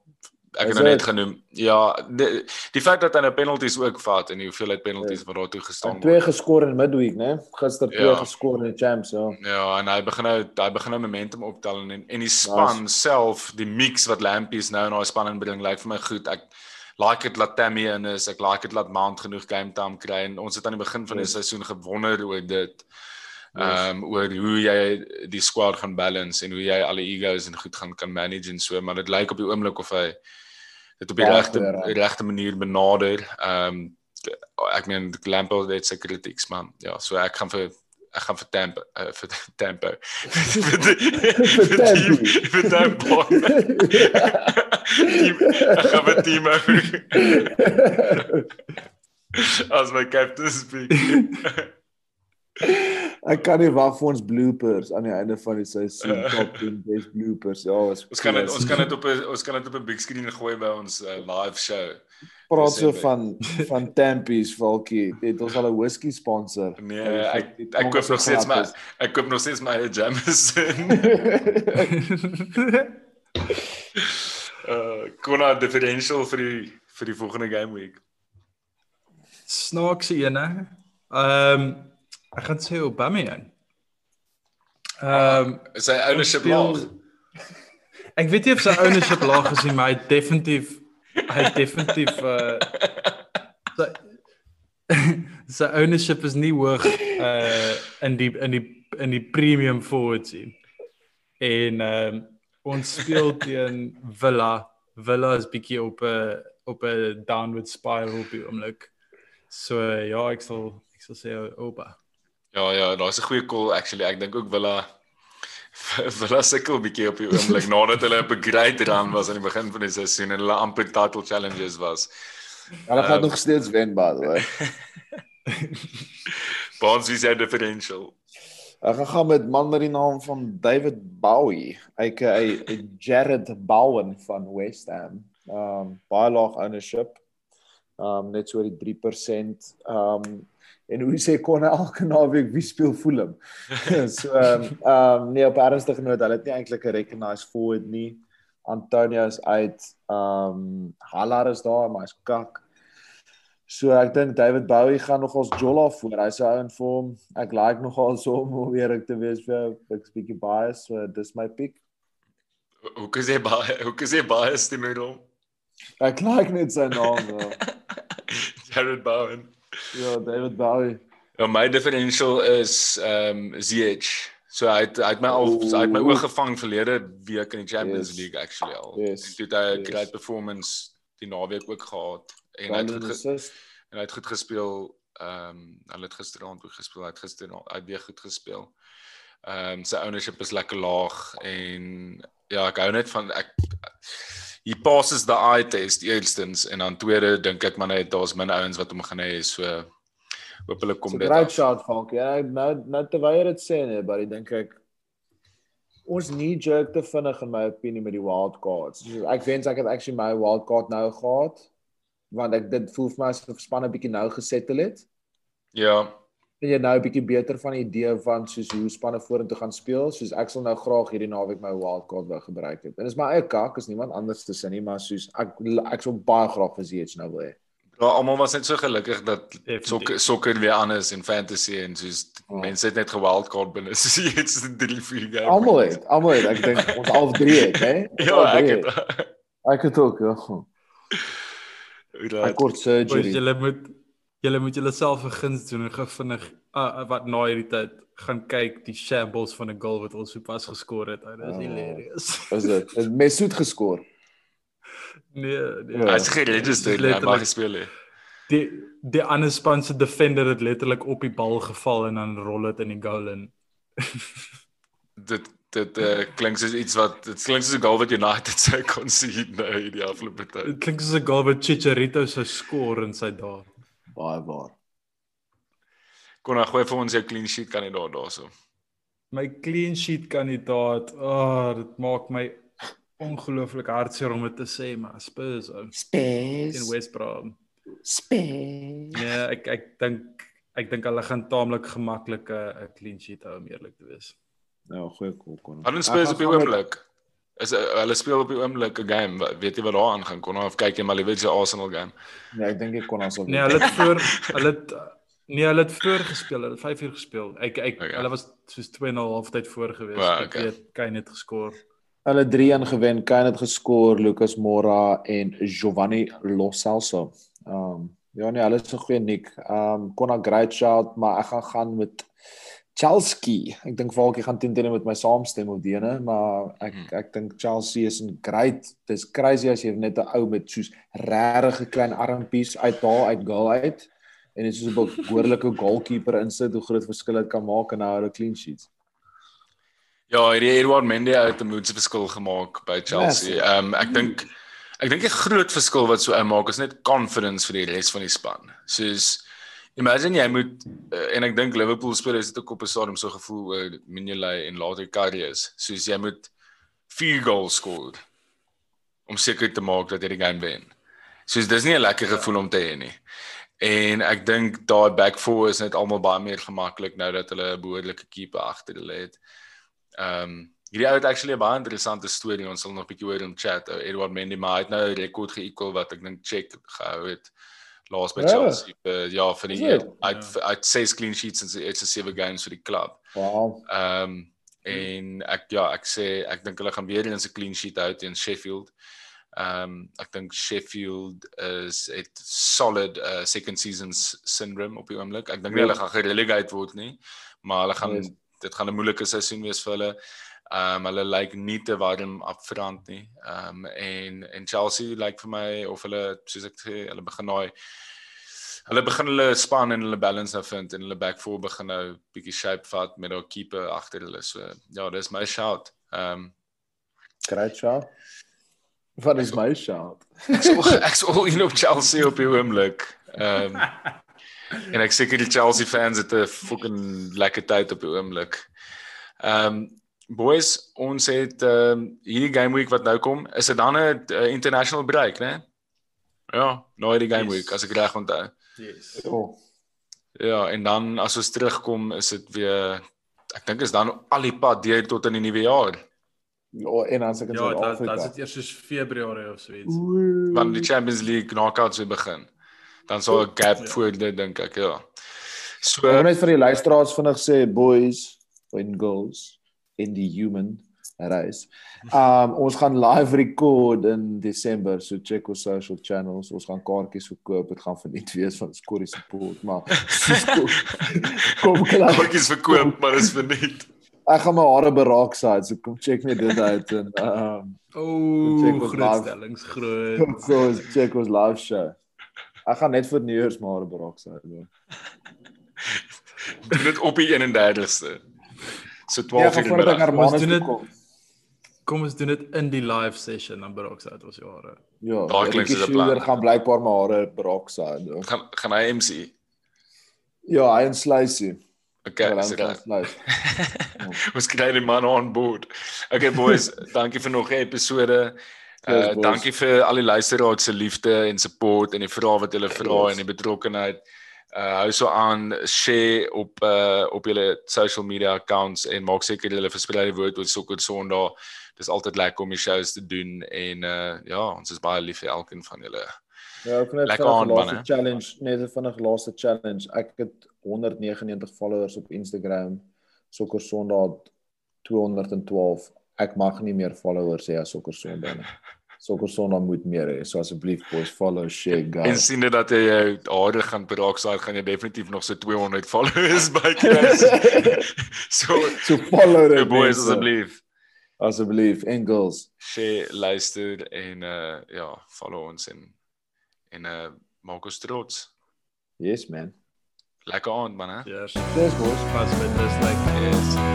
ek het nou net genoem. Ja, die, die feit dat hy nou penalties ook vat en die hoeveelheid penalties ja. wat daar toe gestaan word. Twee geskor in midweek, né? Gister twee ja. geskor in die champs, ja. Ja, en hy begin nou hy begin nou momentum optel en en die span ja. self, die mix wat Lampies nou in daai span inbring, lyk vir my goed. Ek like dit laat Tammy in is. Ek like dit laat Mount genoeg game time kry en ons het aan die begin van die ja. seisoen gewonder oor dit. Ehm um, oor hoe jy die squad gaan balance en hoe jy alle egos en goed gaan kan manage en so, maar dit lyk op die oomblik of hy dit op die regte regte manier benader. Ehm um, ek meen Lampard het sy kritieks man. Ja, so ek gaan vir ek gaan vir tempo uh, vir tempo. vir tempo. vir tempo. Ek gaan vir team. As my captain speak. Ek kan nie wag vir ons bloopers aan die einde van die seisoen top 10 best bloopers. Ja, ons ons kan dit ons kan dit op 'n ons kan dit op 'n big screen gooi by ons uh, live show. Praat so van van Tampies Valkie. Het ons al 'n whisky sponsor? Nee, ek ek koop nog steeds maar ek koop nog steeds my Jameson. uh, Kona differential vir die vir die volgende game week. snaakse ene. Ehm um, ek gaan sê Aubameyang. Ehm um, sy ownership laag. Ek weet nie of sy ownership laag is nie, maar hy definitief hy definitief uh sy, sy ownership is nie hoog uh in die in die in die premium forwards nie. En ehm um, ons speel teen Villa. Villa is bietjie op 'n op 'n downward spiral op die oomblik. So ja, ek sal ek sal sê Oba. Ja ja, daar's 'n goeie call actually. Ek dink ook Villa Villa sukkel bietjie op die oomblik nadat hulle op 'n great run was aan die begin van die seisoen en hulle amper title challenges was. Hulle gaan um, nog steeds wen by the way. Bonds wie se differential. Ek gaan gaan met man met die naam van David Bowie, aka Jared Bowen van West Ham. Um baie laag ownership. Um net so die 3%. Um en hoe sê kon elke naweek wie speel Fulham. so um um nee op ernstige noot, hulle het nie eintlik 'n recognized forward nie. Antonio is uit. Um Haller is daar, maar hy's kak. So ek dink David Bowie gaan nog ons Jolla voor. Hy's 'n ou in vorm. Ek like nogal so om weer ek te wees vir ek bietjie bias, so dis my pick. Hoe kan jy baie hoe kan jy bias die middel? Ek like net sy naam. Ja. Jared Bowen. Ja, David Bowie. Ja, my differential is ehm um, ZH. So hy het, hy het my al hy het my oog gevang verlede week in die Champions yes. League actually al. Yes. Hy het 'n yes. great performance die naweek ook gehad en hy het goed en hy het goed gespeel. Ehm um, hulle het gisteraand ook gespeel. Hy het gister hy het weer goed gespeel. Ehm um, sy ownership is lekker laag en ja, ek hou net van ek he passes the eye test eerstens en dan tweede dink ek maar net daar's min ouens wat hom gaan hê so hoop hulle kom dit. Great shot Falk. Ja, nou nou terwyl dit sê nee, maar ek dink ek ons nie jerk te vinnig in my opinie met die wild cards. So ek wens ek het actually my wild card nou gehad want ek dit voel vir my asof spanne bietjie nou gesettel het. Ja. En jy nou 'n bietjie beter van 'n idee van soos hoe spanne vorentoe gaan speel, soos ek sal nou graag hierdie naweek my wildcard wou gebruik het. En dis my eie kak, is niemand anders te sin nie, maar soos ek ek sou baie graag vir ZH nou wil hê. Ja, almal was net so gelukkig dat sokker sokker weer anders in fantasy en soos oh. mense het net gewildcard binne. So jy het se 3 4 games. Almal het, almal het, ek dink ons al drie het, hè? Ja, ek het. Ek het ook, ja. Ek kort surgery. Jy moet jy moet jouself 'n guns doen en gou vinnig uh, wat na hierdie tyd gaan kyk die shambles van 'n goal wat ons sopas geskor het. Dit is oh, hilarious. Is dit? Het Mesut geskor? Nee, nee. Hy is geregistreer, hy mag gespeel het. Die die ander span se defender het letterlik op die bal geval en dan rol dit in die goal in. dit dit uh, klink soos iets wat dit klink soos 'n goal wat United sou kon sien nou hierdie afgelope tyd. Dit klink soos 'n goal wat Chicharito sou skoor in sy dae. Baie waar. Kon hy gooi vir ons 'n clean sheet kandidaat daarso. My clean sheet kandidaat, ag, oh, dit maak my ongelooflik hartseer om dit te sê, maar Spurs ou. Spurs in West Brom. Spurs. Ja, ek ek dink ek dink hulle gaan taamlik gemaklik 'n clean sheet hou om eerlik te wees. Ja, goeie kol kon. Hulle speel op die oomblik. Is uh, hulle speel op die oomblik 'n game. Weet jy wat daar aan gaan kon of kyk jy maar liewer se Arsenal game? Nee, ek dink ek kon as op. Nee, hulle het voor hulle het nee, hulle het voor gespeel. Hulle het 5 uur gespeel. Ek ek okay. hulle was soos 2 en 'n half tyd voor gewees. Well, okay. Ek weet Kane het geskor. Hulle 3 aan gewen. Kane het geskor, Lucas Moura en Giovanni Lo Celso. Ehm um, ja nee, hulle is 'n goeie nik. Ehm um, kon 'n great shot, maar ek gaan gaan met Chelsea. Ek dink Falkie gaan teen teen met my saamstem op diene, maar ek hmm. ek dink Chelsea is 'n great. Dis crazy as jy net 'n ou met soos regtig klein armpies uit daar uit goal uit en dit is 'n behoorlike goalkeeper insit hoe groot verskil dit kan maak en nou hulle clean sheets. Ja, hierdie Edward Mendy het 'n moeë verskil gemaak by Chelsea. Ehm um, ek dink ek dink 'n groot verskil wat so uitmaak is net confidence vir die res van die span. Soos Imagine jy moet uh, en ek dink Liverpool spelers het ook op 'n stadium so gevoel oor uh, Mignolet en later Karius. Soos jy moet 4 goals skoor om seker te maak dat jy die game wen. Soos dis nie 'n lekker gevoel om te hê nie. En ek dink daai back four is net almal baie meer gemaklik nou dat hulle 'n behoorlike keeper agter hulle het. Ehm um, hierdie ou het actually 'n baie interessante storie. Ons sal nog 'n bietjie oor hom chat. Edward Mendy maar hy het nou 'n rekord ge-equal wat ek dink check gehou het laas by. Chelsea uh, ja vir die Is dit? uit uit 6 clean sheets in sy eerste 7 games vir die klub. Wow. Ehm um, en ek ja, ek sê ek dink hulle gaan weer eens 'n clean sheet hou teen Sheffield. Ehm um, ek dink Sheffield is het solid uh, second seasons syndrome op die oomblik. Ek dink nie hulle gaan gerelegate word nie, maar hulle gaan Yes. dit gaan 'n moeilike seisoen wees vir hulle. Ehm um, hulle lyk nie te warm upfront nie. Ehm um, en en Chelsea lyk vir my of hulle soos ek sê, hulle begin daai hulle begin hulle span en hulle balance nou vind en hulle back four begin nou bietjie shape vat met daai keeper agter hulle. So ja, dis my shout. Ehm um, Great shout. Wat is my shout? ek's ek's al in op Chelsea op die oomblik. Ehm um, en ek seker die Chelsea fans het 'n fucking lekker tyd op die oomblik. Ehm um, boys, ons het ehm um, hierdie game week wat nou kom, is dit dan 'n uh, international break, né? Ja, nou hierdie game Yes. week as ek reg onthou. Yes. Oh, Ja, en dan as ons terugkom, is dit weer ek dink is dan al die pad deur tot in die nuwe jaar. ja, en as ek in Ja, dit Suid-Afrika. dit is eers soos Februarie of so iets. wanneer die Champions League knockouts weer begin. Dan sal 'n gap Ja. voor dit dink ek, ja. So Ek wil net vir die luisteraars vinnig sê boys and girls in die human race. Um ons gaan live record in Desember, so check ons social channels. Ons gaan kaartjies verkoop. Dit gaan verniet wees van Scorrie support, maar kom klaar. kaartjies verkoop, maar is verniet. Ek gaan my hare beraak side, so kom check net dit uit en um O, ons groot groot. so ons check ons live show. Ek gaan net vir Nieuws my hare beraak doen. Doen dit op die 31ste. So Ja, 12 uur in die voordat ek middag. Ons doen dit- kom. Ons doen dit in die live session dan beroek uit ons jare. Ja, Daar klink soos 'n plan. Schuyler gaan blykbaar my hare beraak side. Gaan gaan hy MC. Ja, hy en Slicey. Okay, Ja, gaan Slice. Ons kry die man on board. Okay boys, dankie vir nog 'n episode. Uh boys. dankie vir al die luisteraars se liefde en support en die vrae wat julle vra Yes. en die betrokkenheid. Uh hou so aan share op uh op julle social media accounts en maak seker julle versprei die woord oor Sokker Sondag. Dis altyd lekker om die shows te doen en uh ja, ons is baie lief vir elkeen van julle. Ja, ek net Lekker vinnig aan, laaste man, challenge, net 'n vinnig laaste challenge. Ek het 199 followers op Instagram. Sokker Sondag 212. Ek mag nie meer followers hê as Sokker Sondag nie. Sokker Sondag moet meer hê. So asseblief boys follow, share, En guys. sien dit dat jy jou hare gaan beraak, so gaan jy definitief nog so 200 followers bykry. so So follow dit boys asseblief Asseblief en girls. share, luister en uh ja, follow ons en en uh maak ons trots. Yes man. Lekker aand man hè. Yes. Cheers boys. Pas met dis like Yes.